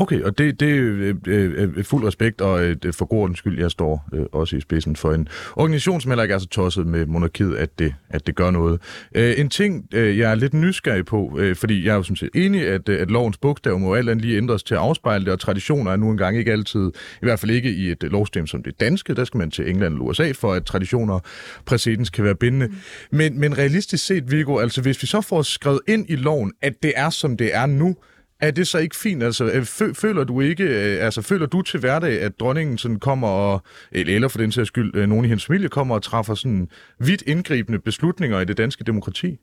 Speaker 1: Okay, og det, det er øh, øh, fuld respekt, og øh, for god skyld, jeg står øh, også i spidsen for en organisation, som heller ikke er så tosset med monarkiet, at det, at det gør noget. Øh, en ting, øh, jeg er lidt nysgerrig på, øh, fordi jeg er jo sådan set enig, at, øh, at lovens bogstav må alt andet lige ændres til at afspejle det, og traditioner er nu engang ikke altid, i hvert fald ikke i et øh, lovsystem som det danske, der skal man til England eller USA, for at traditioner præcedens kan være bindende. Mm. Men, men realistisk set, Viggo, altså hvis vi så får skrevet ind i loven, at det er som det er nu, er det så ikke fint? Altså, øh, føler du ikke, øh, altså, føler du til hverdag, at dronningen sådan kommer og, eller for den sags skyld, øh, nogen i hendes familie kommer og træffer sådan vidt indgribende beslutninger i det danske demokrati?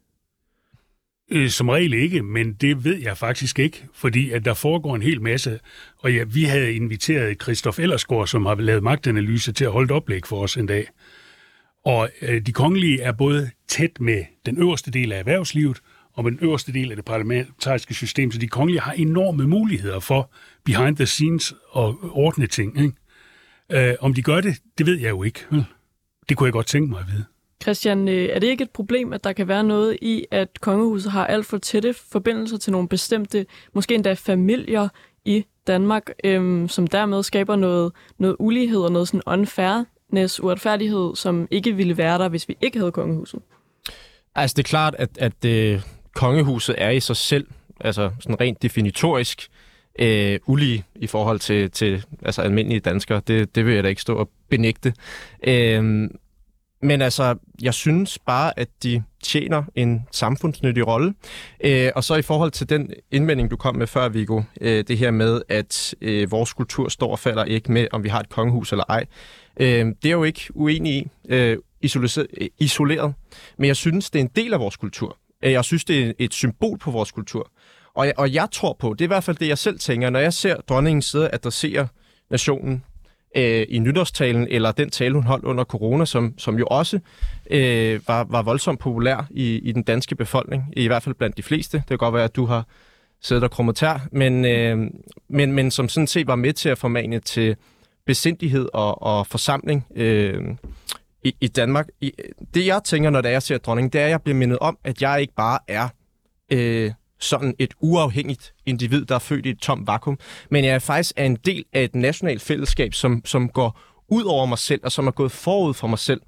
Speaker 3: Som regel ikke, men det ved jeg faktisk ikke, fordi at der foregår en hel masse. Og ja, vi havde inviteret Christoph Ellersgaard, som har lavet magtanalyse, til at holde et oplæg for os en dag. Og øh, de kongelige er både tæt med den øverste del af erhvervslivet, og med den øverste del af det parlamentariske system, så de kongelige har enorme muligheder for behind the scenes og ordne ting. Ikke? Øh, om de gør det, det ved jeg jo ikke. Det kunne jeg godt tænke mig at vide.
Speaker 2: Christian, øh, er det ikke et problem, at der kan være noget i, at kongehuset har alt for tætte forbindelser til nogle bestemte, måske endda familier i Danmark, øhm, som dermed skaber noget, noget ulighed og noget sådan unfairness, uretfærdighed, som ikke ville være der, hvis vi ikke havde kongehuset?
Speaker 4: Altså, det er klart, at, at det, kongehuset er i sig selv, altså sådan rent definitorisk, øh, ulige i forhold til, til altså almindelige danskere. Det, det vil jeg da ikke stå og benægte. Øh, men altså, jeg synes bare, at de tjener en samfundsnyttig rolle. Øh, og så i forhold til den indvending, du kom med før, Viggo, øh, det her med, at øh, vores kultur står og falder ikke med, om vi har et kongehus eller ej. Øh, det er jo ikke uenig i, øh, isoleret. Men jeg synes, det er en del af vores kultur. Øh, jeg synes, det er et symbol på vores kultur. Og jeg, og jeg tror på, det er i hvert fald det, jeg selv tænker, når jeg ser dronningen sidde og adressere nationen øh, i nytårstalen, eller den tale, hun holdt under corona, som, som jo også øh, var, var voldsomt populær i, i den danske befolkning, i hvert fald blandt de fleste. Det kan godt være, at du har siddet og krummet tær, men, øh, men, men som sådan set var med til at formane til besindighed og, og forsamling øh, i, i Danmark. I, det jeg tænker, når det er, jeg ser dronningen, det er, at jeg bliver mindet om, at jeg ikke bare er øh, sådan et uafhængigt individ, der er født i et tomt vakuum, men jeg er faktisk er en del af et nationalt fællesskab, som, som går ud over mig selv, og som er gået forud for mig selv.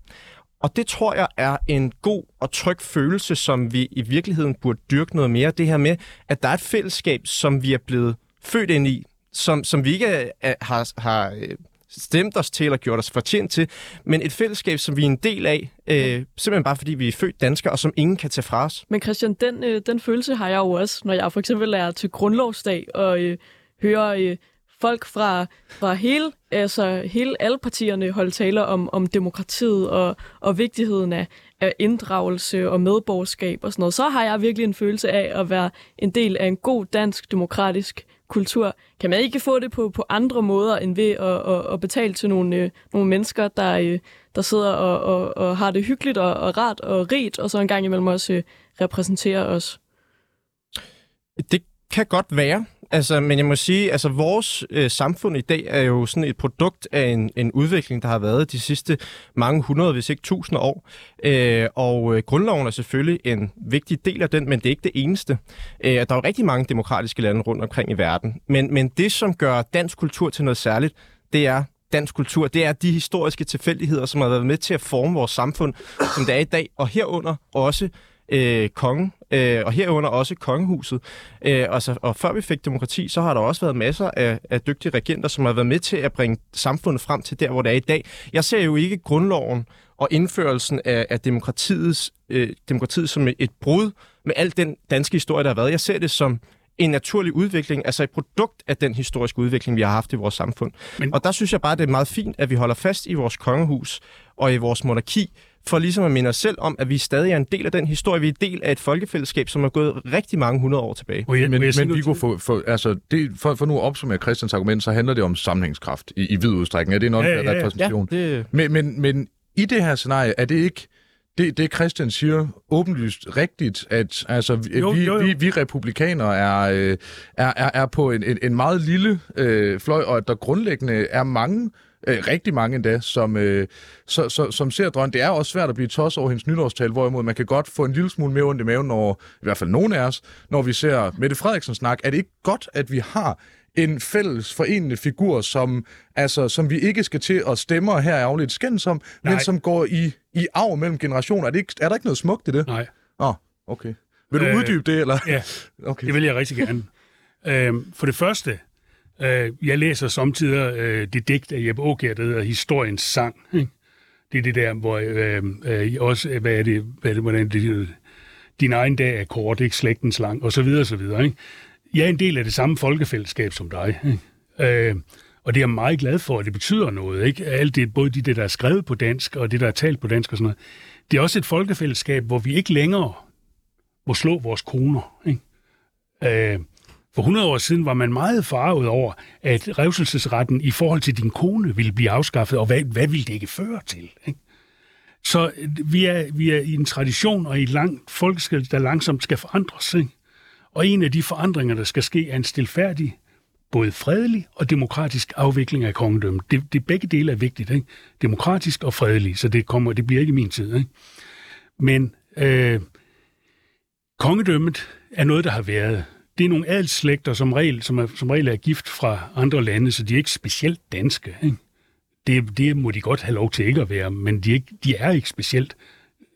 Speaker 4: Og det tror jeg er en god og tryg følelse, som vi i virkeligheden burde dyrke noget mere. Det her med, at der er et fællesskab, som vi er blevet født ind i, som, som vi ikke er, har, har øh, øh, stemt os til eller gjort os fortjent til, men et fællesskab, som vi er en del af, øh, simpelthen bare fordi vi er født danskere, og som ingen kan tage fra os.
Speaker 2: Men Christian, den, øh, den følelse har jeg jo også, når jeg for eksempel er til grundlovsdag og øh, hører øh, folk fra, fra hele, altså hele alle partierne holde taler om, om demokratiet og, og vigtigheden af, af inddragelse og medborgerskab og sådan noget, så har jeg virkelig en følelse af at være en del af en god dansk demokratisk kultur. Kan man ikke få det på, på andre måder end ved at, at, at betale til nogle, øh, nogle mennesker, der, øh, der sidder og, og, og har det hyggeligt og, og rart og rigt, og så en gang imellem også øh, repræsenterer os?
Speaker 4: Det kan godt være. Altså, men jeg må sige, altså vores øh, samfund i dag er jo sådan et produkt af en, en udvikling, der har været de sidste mange hundrede, hvis ikke tusinder år. Øh, og øh, grundloven er selvfølgelig en vigtig del af den, men det er ikke det eneste. Øh, der er jo rigtig mange demokratiske lande rundt omkring i verden. Men, men det, som gør dansk kultur til noget særligt, det er dansk kultur. Det er de historiske tilfældigheder, som har været med til at forme vores samfund, som det er i dag, og herunder også øh, kongen, øh, og herunder også kongehuset. Øh, altså, og før vi fik demokrati, så har der også været masser af, af dygtige regenter, som har været med til at bringe samfundet frem til der, hvor det er i dag. Jeg ser jo ikke grundloven og indførelsen af, af demokratiets, øh, demokratiet som et brud med al den danske historie, der har været. Jeg ser det som en naturlig udvikling, altså et produkt af den historiske udvikling, vi har haft i vores samfund. Men... Og der synes jeg bare, det er meget fint, at vi holder fast i vores kongehus og i vores monarki, for ligesom at minde os selv om, at vi stadig er en del af den historie. Vi er del af et folkefællesskab, som er gået rigtig mange hundrede år tilbage.
Speaker 1: Oh, ja, men men vi kunne få, for, altså, det, for, for nu at opsummere Christians argument, så handler det om sammenhængskraft i, i vid udstrækning. Er det en ja, ja, ja. repræsentation? Ja, det... men, men, men i det her scenarie, er det ikke det, det Christian siger, åbenlyst rigtigt, at altså, jo, vi, jo, jo. Vi, vi republikanere er, øh, er, er, er på en, en, en meget lille øh, fløj, og at der grundlæggende er mange øh, rigtig mange endda, som, øh, så, så, som ser drøn. Det er også svært at blive tos over hendes nytårstal, hvorimod man kan godt få en lille smule mere ondt i maven, når, i hvert fald nogen af os, når vi ser Mette Frederiksen snak. Er det ikke godt, at vi har en fælles forenende figur, som, altså, som vi ikke skal til at stemme og her er afledt skændes om, Nej. men som går i, i arv mellem generationer. Er, det ikke, er der ikke noget smukt i det?
Speaker 3: Nej.
Speaker 1: Åh, oh, okay. Vil du øh, uddybe det, eller?
Speaker 3: Ja, okay. det vil jeg rigtig gerne. øh, for det første, øh, jeg læser samtidig øh, det digt af Jeppe Aukjær, der hedder Historiens Sang. Ikke? Det er det der, hvor øh, øh, også, øh, hvad er det, hvad er det, hvordan det, din egen dag er kort, ikke slægtens lang, og så videre, og så videre. Ikke? Jeg er en del af det samme folkefællesskab som dig. Ikke? Øh, og det er jeg meget glad for, at det betyder noget. Ikke? Alt det, både det, der er skrevet på dansk, og det, der er talt på dansk og sådan noget. Det er også et folkefællesskab, hvor vi ikke længere må slå vores koner. Ikke? Øh, for 100 år siden var man meget farvet over, at revselsesretten i forhold til din kone ville blive afskaffet, og hvad, hvad ville det ikke føre til? Ikke? Så øh, vi er, vi er i en tradition og i et langt folkeskab, der langsomt skal forandres. Ikke? Og en af de forandringer, der skal ske, er en stilfærdig, både fredelig og demokratisk afvikling af kongedømmet. Det, det begge dele er vigtigt. Ikke? Demokratisk og fredelig, så det, kommer, det bliver ikke min tid. Ikke? Men øh, kongedømmet er noget, der har været. Det er nogle adelsslægter, som regel, som, er, som regel er gift fra andre lande, så de er ikke specielt danske. Ikke? Det, det må de godt have lov til ikke at være, men de er ikke, de er ikke specielt.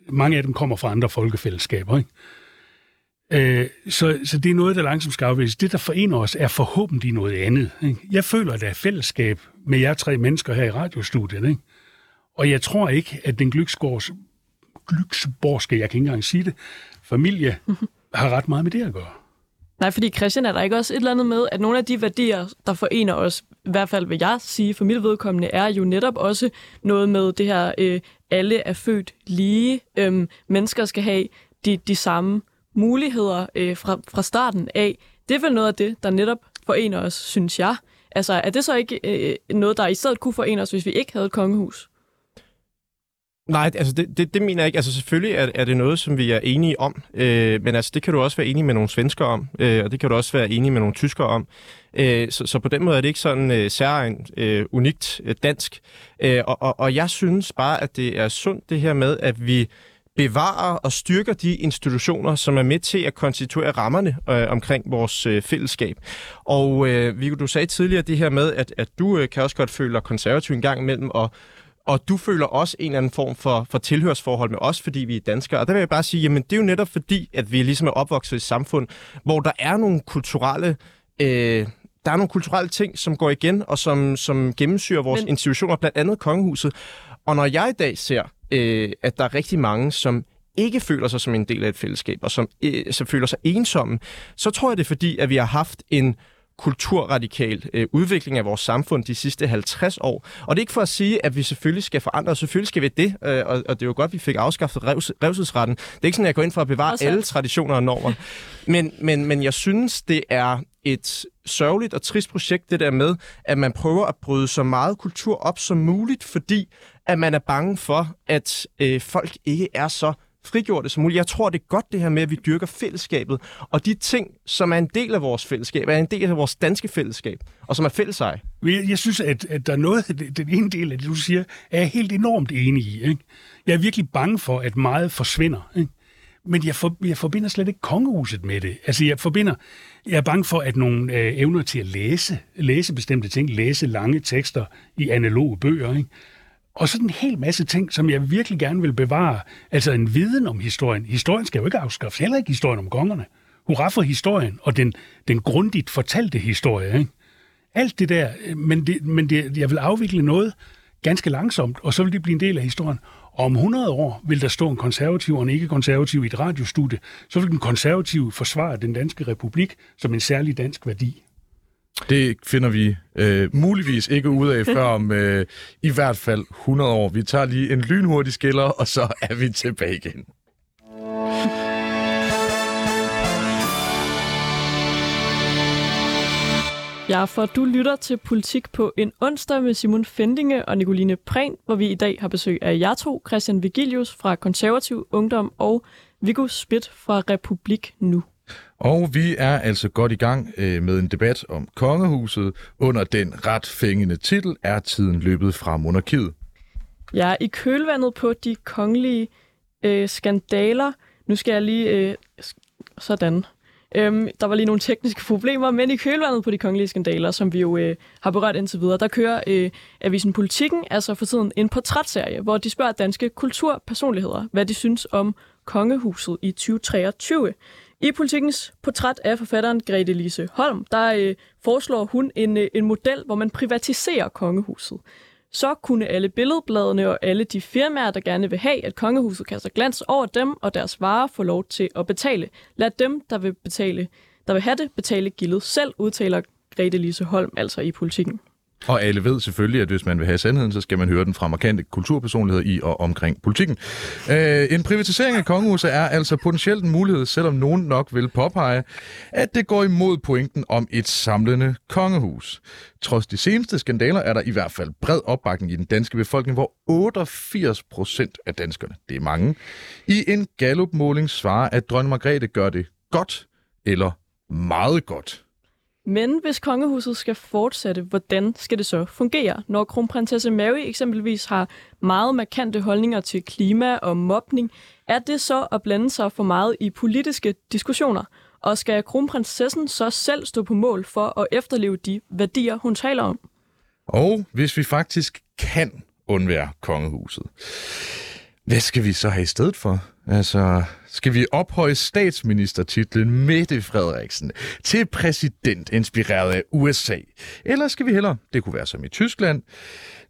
Speaker 3: Mange af dem kommer fra andre folkefællesskaber. Ikke? Øh, så, så det er noget, der langsomt skal afvæges. Det, der forener os, er forhåbentlig noget andet. Ikke? Jeg føler, at der er fællesskab med jer tre mennesker her i radiostudiet. Ikke? Og jeg tror ikke, at den Glücksborgske, jeg kan ikke engang sige det, familie har ret meget med det at gøre.
Speaker 2: Nej, fordi Christian, er der ikke også et eller andet med, at nogle af de værdier, der forener os, i hvert fald vil jeg sige, for mit vedkommende, er jo netop også noget med det her, øh, alle er født lige, øh, mennesker skal have de, de samme muligheder øh, fra, fra starten af. Det er vel noget af det, der netop forener os, synes jeg. Altså, er det så ikke øh, noget, der i stedet kunne forene os, hvis vi ikke havde et kongehus?
Speaker 4: Nej, altså det, det, det mener jeg ikke. Altså selvfølgelig er, er det noget, som vi er enige om, øh, men altså det kan du også være enig med nogle svensker om, øh, og det kan du også være enig med nogle tyskere om. Øh, så, så på den måde er det ikke sådan øh, særligt øh, unikt øh, dansk. Øh, og, og, og jeg synes bare, at det er sundt det her med, at vi bevarer og styrker de institutioner, som er med til at konstituere rammerne øh, omkring vores øh, fællesskab. Og øh, Viggo, du sagde tidligere det her med, at, at du øh, kan også godt føle dig konservativ en gang imellem, og og du føler også en eller anden form for, for tilhørsforhold med os, fordi vi er danskere. Og der vil jeg bare sige, jamen det er jo netop fordi, at vi ligesom er opvokset i et samfund, hvor der er nogle kulturelle... Øh, der er nogle kulturelle ting, som går igen, og som, som gennemsyrer vores Men... institutioner, blandt andet kongehuset. Og når jeg i dag ser, øh, at der er rigtig mange, som ikke føler sig som en del af et fællesskab, og som, øh, som føler sig ensomme, så tror jeg, det er fordi, at vi har haft en kulturradikal øh, udvikling af vores samfund de sidste 50 år. Og det er ikke for at sige, at vi selvfølgelig skal forandre, selvfølgelig skal vi det, øh, og, og det er jo godt, vi fik afskaffet revs, revselsretten. Det er ikke sådan, at jeg går ind for at bevare Også. alle traditioner og normer. Men, men, men jeg synes, det er et sørgeligt og trist projekt, det der med, at man prøver at bryde så meget kultur op som muligt, fordi at man er bange for, at øh, folk ikke er så frigjorte som muligt. Jeg tror, det er godt det her med, at vi dyrker fællesskabet, og de ting, som er en del af vores fællesskab, er en del af vores danske fællesskab, og som er fællesej.
Speaker 3: Jeg synes, at, at der er noget, den ene del af det, du siger, er jeg helt enormt enig i. Ikke? Jeg er virkelig bange for, at meget forsvinder. Ikke? Men jeg, for, jeg forbinder slet ikke kongehuset med det. Altså, jeg forbinder... Jeg er bange for, at nogle øh, evner til at læse, læse bestemte ting, læse lange tekster i analoge bøger, ikke? Og så en hel masse ting, som jeg virkelig gerne vil bevare. Altså en viden om historien. Historien skal jo ikke afskaffes, heller ikke historien om kongerne. Hurra for historien, og den, den grundigt fortalte historie. Ikke? Alt det der, øh, men, det, men det, jeg vil afvikle noget ganske langsomt, og så vil det blive en del af historien. Og om 100 år vil der stå en konservativ og en ikke-konservativ i et radiostudie, så vil den konservative forsvare den danske republik som en særlig dansk værdi.
Speaker 1: Det finder vi øh, muligvis ikke ud af før om øh, i hvert fald 100 år. Vi tager lige en lynhurtig skiller, og så er vi tilbage igen.
Speaker 2: Ja, for du lytter til Politik på en onsdag med Simon Fendinge og Nicoline Prehn, hvor vi i dag har besøg af jer to, Christian Vigilius fra Konservativ Ungdom og Viggo Spidt fra Republik Nu.
Speaker 1: Og vi er altså godt i gang øh, med en debat om kongehuset. Under den ret fængende titel er tiden løbet fra monarkiet.
Speaker 2: Ja, i kølvandet på de kongelige øh, skandaler. Nu skal jeg lige... Øh, sådan. Øhm, der var lige nogle tekniske problemer, men i kølvandet på de kongelige skandaler, som vi jo øh, har berørt indtil videre, der kører øh, Avisen Politikken altså for tiden en portrætserie, hvor de spørger danske kulturpersonligheder, hvad de synes om kongehuset i 2023. I politikens portræt af forfatteren Grete Lise Holm, der øh, foreslår hun en, øh, en model, hvor man privatiserer kongehuset. Så kunne alle billedbladene og alle de firmaer, der gerne vil have, at kongehuset kaster glans over dem og deres varer, få lov til at betale. Lad dem, der vil, betale, der vil have det, betale gildet selv, udtaler Grete Lise Holm altså i politikken.
Speaker 1: Og alle ved selvfølgelig, at hvis man vil have sandheden, så skal man høre den fra markante kulturpersonligheder i og omkring politikken. Øh, en privatisering af kongehuset er altså potentielt en mulighed, selvom nogen nok vil påpege, at det går imod pointen om et samlende kongehus. Trods de seneste skandaler er der i hvert fald bred opbakning i den danske befolkning, hvor 88 procent af danskerne, det er mange, i en gallupmåling svarer, at dronning Margrethe gør det godt eller meget godt.
Speaker 2: Men hvis kongehuset skal fortsætte, hvordan skal det så fungere? Når kronprinsesse Mary eksempelvis har meget markante holdninger til klima og mobning, er det så at blande sig for meget i politiske diskussioner? Og skal kronprinsessen så selv stå på mål for at efterleve de værdier, hun taler om?
Speaker 1: Og hvis vi faktisk kan undvære kongehuset, hvad skal vi så have i stedet for? Altså, skal vi ophøje statsministertitlen Mette Frederiksen til præsident inspireret af USA? Eller skal vi hellere, det kunne være som i Tyskland,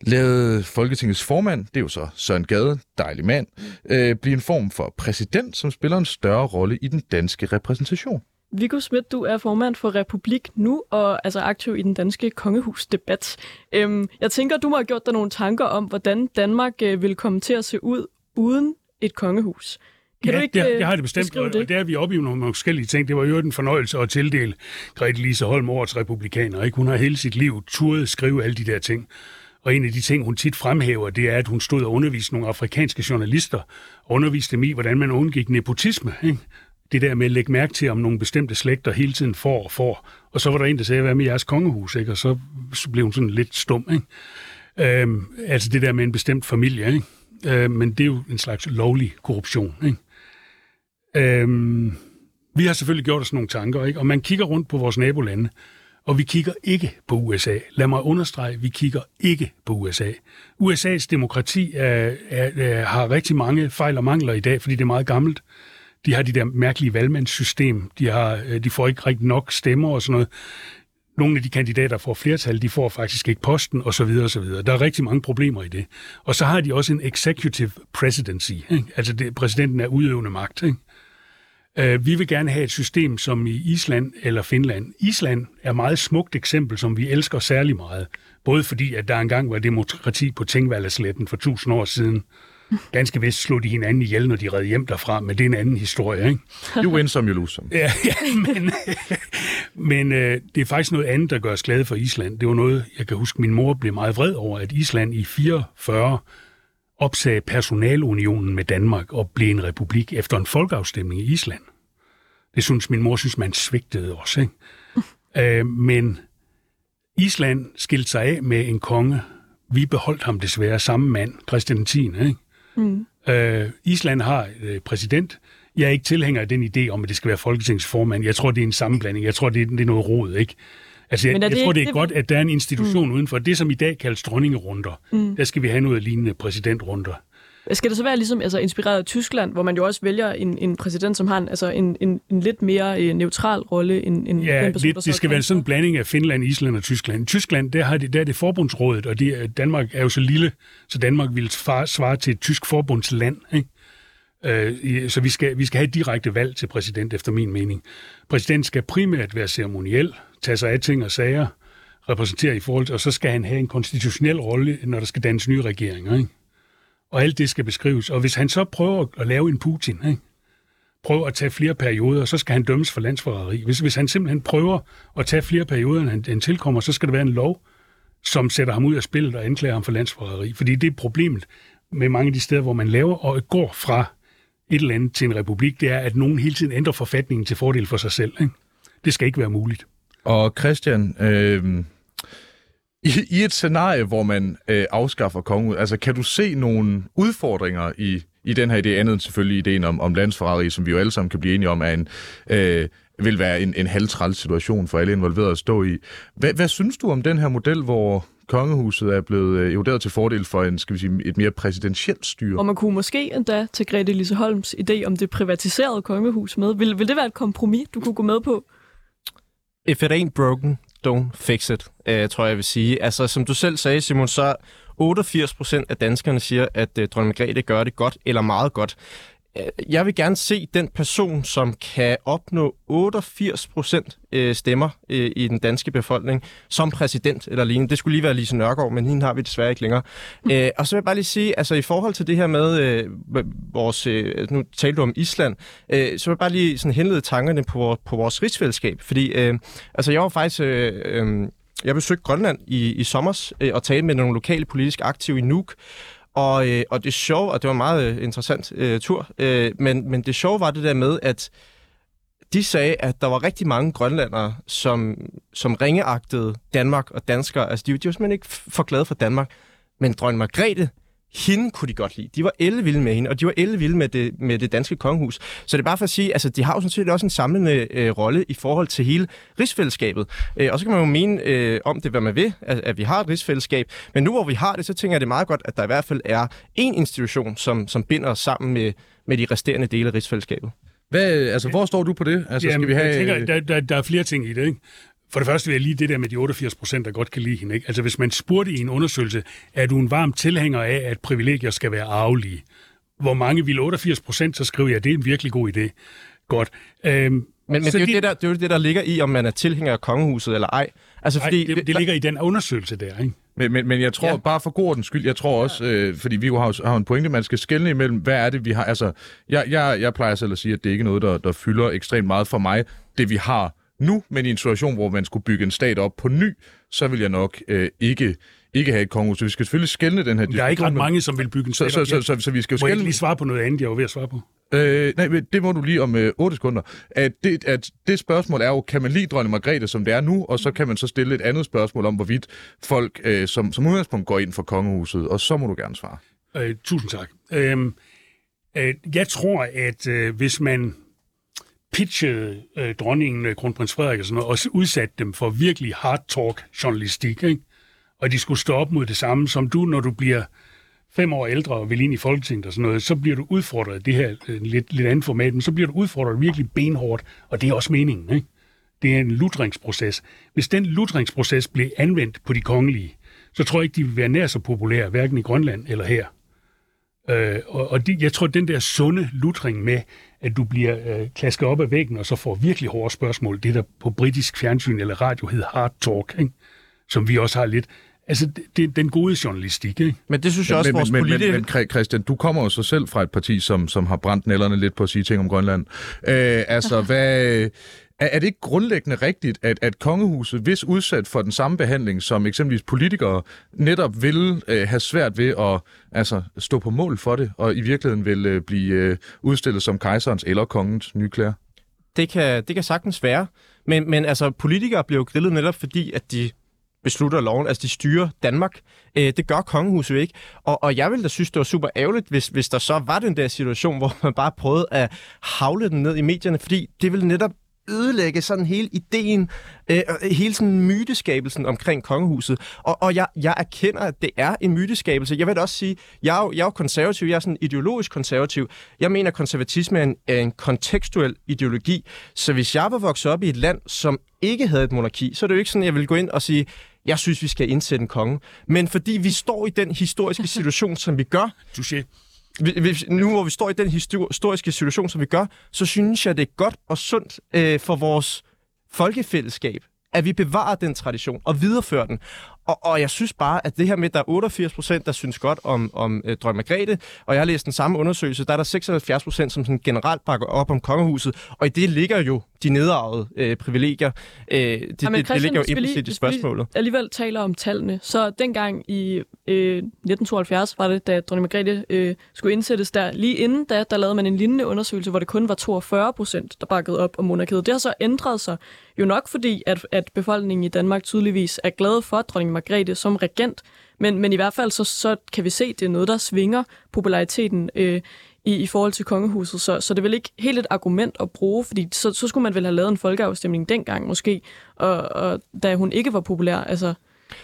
Speaker 1: lade Folketingets formand, det er jo så Søren Gade, dejlig mand, øh, blive en form for præsident, som spiller en større rolle i den danske repræsentation?
Speaker 2: Viggo Schmidt, du er formand for Republik Nu, og altså aktiv i den danske kongehusdebat. Øhm, jeg tænker, du må have gjort dig nogle tanker om, hvordan Danmark øh, vil komme til at se ud uden et kongehus.
Speaker 3: Kan ja, du ikke, det, det har det bestemt, det? og der er vi oppe i nogle forskellige ting. Det var jo en fornøjelse at tildele Grete Lise Holm årets republikaner. Ikke? Hun har hele sit liv turet skrive alle de der ting. Og en af de ting, hun tit fremhæver, det er, at hun stod og underviste nogle afrikanske journalister, og underviste dem i, hvordan man undgik nepotisme. Ikke? Det der med at lægge mærke til, om nogle bestemte slægter hele tiden får og får. Og så var der en, der sagde, hvad med jeres kongehus? Ikke? Og så, så blev hun sådan lidt stum. Ikke? Øhm, altså det der med en bestemt familie. Ikke? Øh, men det er jo en slags lovlig korruption. Ikke? Øhm, vi har selvfølgelig gjort os nogle tanker, ikke? og man kigger rundt på vores nabolande, og vi kigger ikke på USA. Lad mig understrege, vi kigger ikke på USA. USA's demokrati er, er, er, har rigtig mange fejl og mangler i dag, fordi det er meget gammelt. De har de der mærkelige valgmandssystem. De, har, øh, de får ikke rigtig nok stemmer og sådan noget nogle af de kandidater, der får flertal, de får faktisk ikke posten, og så videre, og så videre. Der er rigtig mange problemer i det. Og så har de også en executive presidency, ikke? altså det, præsidenten er udøvende magt. Ikke? Uh, vi vil gerne have et system som i Island eller Finland. Island er et meget smukt eksempel, som vi elsker særlig meget. Både fordi, at der engang var demokrati på Tingvallesletten for tusind år siden, Ganske vist slog de hinanden ihjel, når de red hjem derfra, men det er en anden historie, ikke?
Speaker 1: You win some, you lose some.
Speaker 3: Ja, ja men, men øh, det er faktisk noget andet, der gør os glade for Island. Det var noget, jeg kan huske, min mor blev meget vred over, at Island i 44 opsagde personalunionen med Danmark og blev en republik efter en folkeafstemning i Island. Det synes min mor synes, man svigtede også. Ikke? øh, men Island skilte sig af med en konge. Vi beholdt ham desværre samme mand, Christian 10. Ikke? Mm. Øh, Island har øh, præsident. Jeg er ikke tilhænger af den idé om, at det skal være folketingsformand. Jeg tror, det er en sammenblanding. Jeg tror, det er, det er noget råd, ikke? Altså, jeg, jeg tror, det er det, godt, at der er en institution mm. udenfor. Det, som i dag kaldes dronningerunder, mm. der skal vi have noget lignende præsidentrunder.
Speaker 2: Skal det så være ligesom altså, inspireret af Tyskland, hvor man jo også vælger en, en præsident, som har en, altså, en, en, en lidt mere øh, neutral rolle end, end
Speaker 3: ja, den person, lidt, det skal være sådan en blanding af Finland, Island og Tyskland. I Tyskland, der, har det, der er det forbundsrådet, og det, Danmark er jo så lille, så Danmark vil svare til et tysk forbundsland. Ikke? Øh, så vi skal, vi skal have direkte valg til præsident, efter min mening. Præsidenten skal primært være ceremoniel, tage sig af ting og sager, repræsentere i forhold til, og så skal han have en konstitutionel rolle, når der skal dannes nye regeringer. Ikke? og alt det skal beskrives. Og hvis han så prøver at lave en Putin, ikke? prøver at tage flere perioder, så skal han dømmes for landsforræderi. Hvis, hvis han simpelthen prøver at tage flere perioder, end han, tilkommer, så skal der være en lov, som sætter ham ud af spillet og anklager ham for landsforræderi. Fordi det er problemet med mange af de steder, hvor man laver og går fra et eller andet til en republik, det er, at nogen hele tiden ændrer forfatningen til fordel for sig selv. Ikke? Det skal ikke være muligt.
Speaker 1: Og Christian, øh, i, I et scenarie, hvor man øh, afskaffer kongen, altså kan du se nogle udfordringer i, i den her idé, andet end selvfølgelig ideen om, om landsforræderi, som vi jo alle sammen kan blive enige om, er en øh, vil være en, en halvtræls situation for alle involverede at stå i. Hvad, hvad synes du om den her model, hvor kongehuset er blevet øh, eroderet til fordel for en, skal vi sige, et mere præsidentielt styre?
Speaker 2: Og man kunne måske endda tage Grete Lise Holms idé om det privatiserede kongehus med. Vil, vil det være et kompromis, du kunne gå med på?
Speaker 4: If it ain't broken, don't fix it, uh, tror jeg, jeg vil sige. Altså, som du selv sagde, Simon, så 88 procent af danskerne siger, at uh, dronning Margrethe gør det godt eller meget godt. Øh, jeg vil gerne se den person, som kan opnå 88 procent øh, stemmer øh, i den danske befolkning som præsident eller lignende. Det skulle lige være Lise Nørgaard, men hende har vi desværre ikke længere. Mm. og så vil jeg bare lige sige, altså i forhold til det her med vores, nu talte du om Island, så vil jeg bare lige sådan henlede tankerne på, på vores rigsfællesskab, fordi altså jeg var faktisk... jeg besøgte Grønland i, i sommer og talte med nogle lokale politisk aktive i Nuuk, og, øh, og det sjove, og det var en meget øh, interessant øh, tur, øh, men, men det sjove var det der med, at de sagde, at der var rigtig mange grønlandere, som, som ringeagtede Danmark og danskere. Altså, de, de var simpelthen ikke for glade for Danmark. Men dronning Margrethe, hende kunne de godt lide. De var vilde med hende, og de var vilde med det, med det danske kongehus. Så det er bare for at sige, altså de har jo sådan set også en samlende øh, rolle i forhold til hele rigsfællesskabet. Øh, og så kan man jo mene øh, om det, hvad man vil, at, at vi har et rigsfællesskab. Men nu hvor vi har det, så tænker jeg, det er meget godt, at der i hvert fald er en institution, som, som binder os sammen med, med de resterende dele af rigsfællesskabet.
Speaker 1: Hvad, altså, hvor står du på det? Altså,
Speaker 3: Jamen, skal vi have... jeg tænker, der, der, der er flere ting i det, ikke? For det første vil jeg lige det der med de 88 procent, der godt kan lide hende. Ikke? Altså hvis man spurgte i en undersøgelse, er du en varm tilhænger af, at privilegier skal være arvelige? Hvor mange vil 88 procent, så skriver jeg, det er en virkelig god idé. Godt. Øhm,
Speaker 4: men, men det, er de... det, der, det er jo det, der ligger i, om man er tilhænger af kongehuset eller ej.
Speaker 3: Altså, Ej, fordi, det, det ligger i den undersøgelse der, ikke?
Speaker 1: Men, men, men jeg tror, ja. bare for god ordens skyld, jeg tror også, øh, fordi vi har, har en pointe, man skal skelne imellem, hvad er det, vi har... Altså, jeg, jeg, jeg plejer selv at sige, at det ikke er noget, der, der fylder ekstremt meget for mig, det vi har nu, men i en situation, hvor man skulle bygge en stat op på ny, så vil jeg nok øh, ikke ikke have et kongehus. Så vi skal selvfølgelig skælne den her
Speaker 3: Der er ikke ret mange, som vil bygge en stat
Speaker 1: så, så, så, så, så, vi skal
Speaker 3: jo skælne... Må jeg lige svare på noget andet, jeg var ved at svare på?
Speaker 1: Øh, nej, det må du lige om øh, 8 sekunder. At det, at det spørgsmål er jo, kan man lide dronning Margrethe, som det er nu, og så kan man så stille et andet spørgsmål om, hvorvidt folk øh, som, som udgangspunkt går ind for kongehuset, og så må du gerne svare.
Speaker 3: Øh, tusind tak. Øh, øh, jeg tror, at øh, hvis man pitchede øh, dronningen, øh, kronprins Frederik og sådan noget, og udsatte dem for virkelig hard talk journalistik, ikke? og de skulle stå op mod det samme, som du, når du bliver fem år ældre og vil ind i Folketinget og sådan noget, så bliver du udfordret, det her øh, lidt, lidt andet format, men så bliver du udfordret virkelig benhårdt, og det er også meningen. Ikke? Det er en lutringsproces. Hvis den lutringsproces bliver anvendt på de kongelige, så tror jeg ikke, de vil være nær så populære, hverken i Grønland eller her. Øh, og og de, jeg tror, den der sunde lutring med, at du bliver øh, klasket op af væggen, og så får virkelig hårde spørgsmål, det der på britisk fjernsyn eller radio hedder hard talk, ikke? som vi også har lidt, Altså, det, er den gode journalistik, ikke?
Speaker 4: Men det synes jeg også,
Speaker 1: men,
Speaker 4: vores
Speaker 1: men,
Speaker 4: politikere...
Speaker 1: Men, men, Christian, du kommer jo så selv fra et parti, som, som har brændt nælderne lidt på at sige ting om Grønland. Øh, altså, hvad... Er, er det ikke grundlæggende rigtigt, at, at kongehuset, hvis udsat for den samme behandling som eksempelvis politikere, netop vil øh, have svært ved at altså, stå på mål for det, og i virkeligheden vil øh, blive øh, udstillet som kejserens eller kongens nye klæder?
Speaker 4: Det kan, det kan sagtens være. Men, men altså, politikere bliver jo grillet netop fordi, at de beslutter loven. Altså, de styrer Danmark. Øh, det gør kongehuset ikke. Og, og jeg ville da synes, det var super ærgerligt, hvis, hvis der så var den der situation, hvor man bare prøvede at havle den ned i medierne, fordi det ville netop ødelægge sådan hele ideen, øh, hele sådan myteskabelsen omkring kongehuset. Og, og jeg, jeg erkender, at det er en myteskabelse. Jeg vil da også sige, jeg er jo, jeg er jo konservativ, jeg er sådan ideologisk konservativ. Jeg mener, at konservatisme er en, er en kontekstuel ideologi. Så hvis jeg var vokset op i et land, som ikke havde et monarki, så er det jo ikke sådan, at jeg vil gå ind og sige, jeg synes, vi skal indsætte en konge. Men fordi vi står i den historiske situation, som vi gør,
Speaker 3: Touché.
Speaker 4: Hvis, nu hvor vi står i den historiske situation, som vi gør, så synes jeg, det er godt og sundt øh, for vores folkefællesskab, at vi bevarer den tradition og viderefører den. Og, og jeg synes bare, at det her med, at der er 88 procent, der synes godt om, om øh, Drøm Margrethe, og jeg har læst den samme undersøgelse, der er der 76 procent, som sådan generelt bakker op om kongehuset, og i det ligger jo de nedarvede øh, privilegier. Øh, det, Jamen, det, det ligger jo implicit i spørgsmålet.
Speaker 2: Vi alligevel taler om tallene, så dengang i øh, 1972 var det, da dronning Margrethe øh, skulle indsættes der, lige inden da, der lavede man en lignende undersøgelse, hvor det kun var 42 procent, der bakkede op om monarkiet. Det har så ændret sig, jo nok fordi, at, at befolkningen i Danmark tydeligvis er glade for dronning Margrethe som regent, men, men i hvert fald så, så kan vi se, at det er noget, der svinger populariteten øh, i, i forhold til kongehuset. Så, så det er vel ikke helt et argument at bruge, fordi så, så skulle man vel have lavet en folkeafstemning dengang måske, og, og da hun ikke var populær. Altså,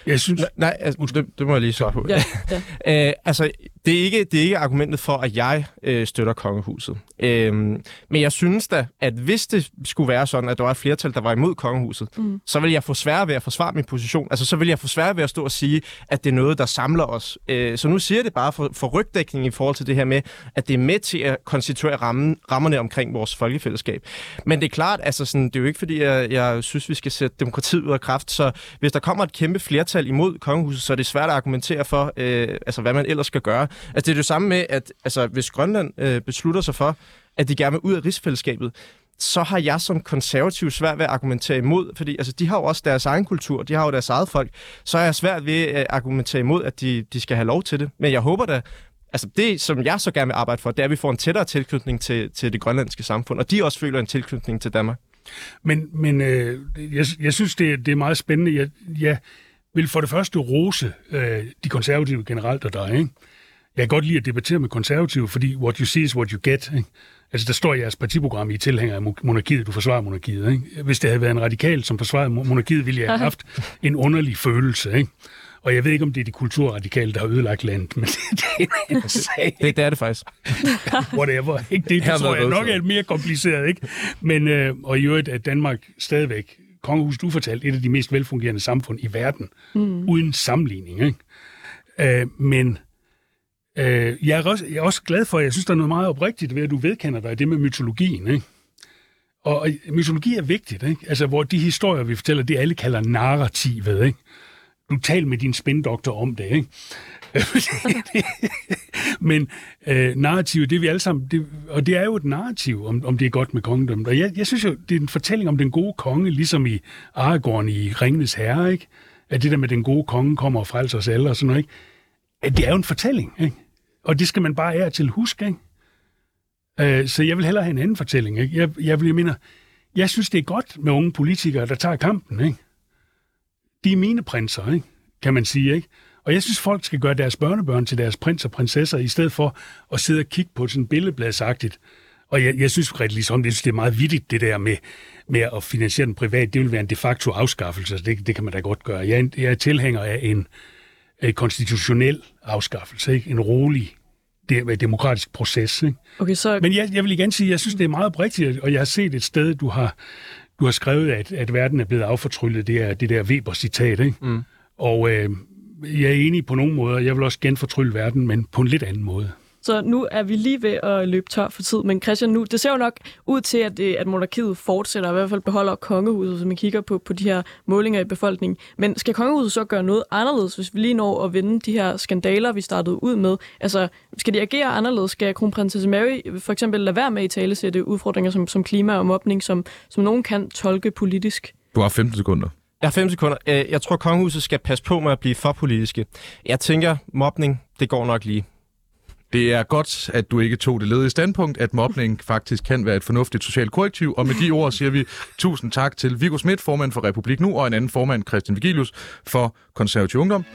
Speaker 3: Jeg synes,
Speaker 4: Nej, nej altså, det, det må jeg lige svare på.
Speaker 2: ja, ja.
Speaker 4: Øh, altså, det er, ikke, det er ikke argumentet for, at jeg øh, støtter kongehuset. Øhm, men jeg synes da, at hvis det skulle være sådan, at der var et flertal, der var imod kongehuset, mm. så vil jeg få sværere ved at forsvare min position. Altså, så vil jeg få sværere ved at stå og sige, at det er noget, der samler os. Øh, så nu siger det bare for, for rygdækning i forhold til det her med, at det er med til at konstituere rammen, rammerne omkring vores folkefællesskab. Men det er klart, altså sådan, det er jo ikke fordi, jeg, jeg synes, vi skal sætte demokratiet ud af kraft. Så hvis der kommer et kæmpe flertal imod kongehuset, så er det svært at argumentere for, øh, altså, hvad man ellers skal gøre. Altså, det er det samme med, at altså, hvis Grønland øh, beslutter sig for, at de gerne vil ud af rigsfællesskabet, så har jeg som konservativ svært ved at argumentere imod, fordi altså, de har jo også deres egen kultur, de har jo deres eget folk, så er jeg svært ved øh, at argumentere imod, at de, de skal have lov til det. Men jeg håber da, altså det, som jeg så gerne vil arbejde for, det er, at vi får en tættere tilknytning til, til det grønlandske samfund, og de også føler en tilknytning til Danmark.
Speaker 3: Men, men øh, jeg, jeg synes, det, det er meget spændende. Jeg, jeg vil for det første rose øh, de konservative generelt og dig. Ikke? Jeg kan godt lide at debattere med konservative, fordi what you see is what you get. Ikke? Altså, der står i jeres partiprogram, I er tilhænger af monarkiet, du forsvarer monarkiet. Ikke? Hvis det havde været en radikal, som forsvarede monarkiet, ville jeg have haft en underlig følelse. Ikke? Og jeg ved ikke, om det er de kulturradikale, der har ødelagt landet, men det er en sag.
Speaker 4: Det, det er det faktisk.
Speaker 3: Whatever. Ikke det, det tror jeg nok er mere kompliceret. Ikke? Men, øh, og i øvrigt er Danmark stadigvæk, kongehuset ufortalt, et af de mest velfungerende samfund i verden, mm. uden sammenligning. Ikke? Øh, men øh, jeg, er også, jeg er også glad for, jeg synes, der er noget meget oprigtigt ved, at du vedkender dig det med mytologien. Ikke? Og, og mytologi er vigtigt, ikke? Altså, hvor de historier, vi fortæller, det alle kalder narrativet, ikke? Du tal med din spindoktor om det, ikke? Men øh, narrativet, det er vi alle sammen, det, og det er jo et narrativ, om, om det er godt med kongedømmet. Og jeg, jeg synes jo, det er en fortælling om den gode konge, ligesom i Aragorn i Ringenes Herre, ikke? At det der med den gode konge kommer og frelser os alle og sådan noget, ikke? At det er jo en fortælling, ikke? Og det skal man bare ære til huske, ikke? Øh, så jeg vil hellere have en anden fortælling, ikke? Jeg, jeg, vil, jeg mener, jeg synes, det er godt med unge politikere, der tager kampen, ikke? De er mine prinser, ikke? Kan man sige, ikke? Og jeg synes, folk skal gøre deres børnebørn til deres prins og prinsesser, i stedet for at sidde og kigge på sådan billedbladsagtigt. Og jeg, jeg synes rigtig ligesom, det, synes, det er meget vittigt, det der med, med at finansiere den privat. Det vil være en de facto afskaffelse, så det, det kan man da godt gøre. Jeg jeg er tilhænger af en, en konstitutionel afskaffelse, ikke? En rolig de, demokratisk proces, ikke?
Speaker 2: Okay, så...
Speaker 3: Men jeg, jeg vil igen sige, jeg synes, det er meget oprigtigt, og jeg har set et sted, du har, du har skrevet, at, at verden er blevet affortryllet. Det er det der Weber-citat, ikke? Mm. Og øh, jeg er enig på nogle måder. Jeg vil også genfortrylle verden, men på en lidt anden måde.
Speaker 2: Så nu er vi lige ved at løbe tør for tid, men Christian, nu, det ser jo nok ud til, at, det, at monarkiet fortsætter, og i hvert fald beholder kongehuset, som man kigger på, på de her målinger i befolkningen. Men skal kongehuset så gøre noget anderledes, hvis vi lige når at vende de her skandaler, vi startede ud med? Altså, skal de agere anderledes? Skal kronprinsesse Mary for eksempel lade være med i tale sætte udfordringer som, som klima og mobning, som, som nogen kan tolke politisk?
Speaker 1: Du har 15 sekunder.
Speaker 4: Jeg har fem sekunder. Øh, Jeg tror, kongehuset skal passe på med at blive for politiske. Jeg tænker, mobning, det går nok lige.
Speaker 1: Det er godt, at du ikke tog det ledige standpunkt, at mobning faktisk kan være et fornuftigt socialt korrektiv. Og med de ord siger vi tusind tak til Viggo Schmidt, formand for Republik Nu, og en anden formand, Christian Vigilius, for Konservativ Ungdom.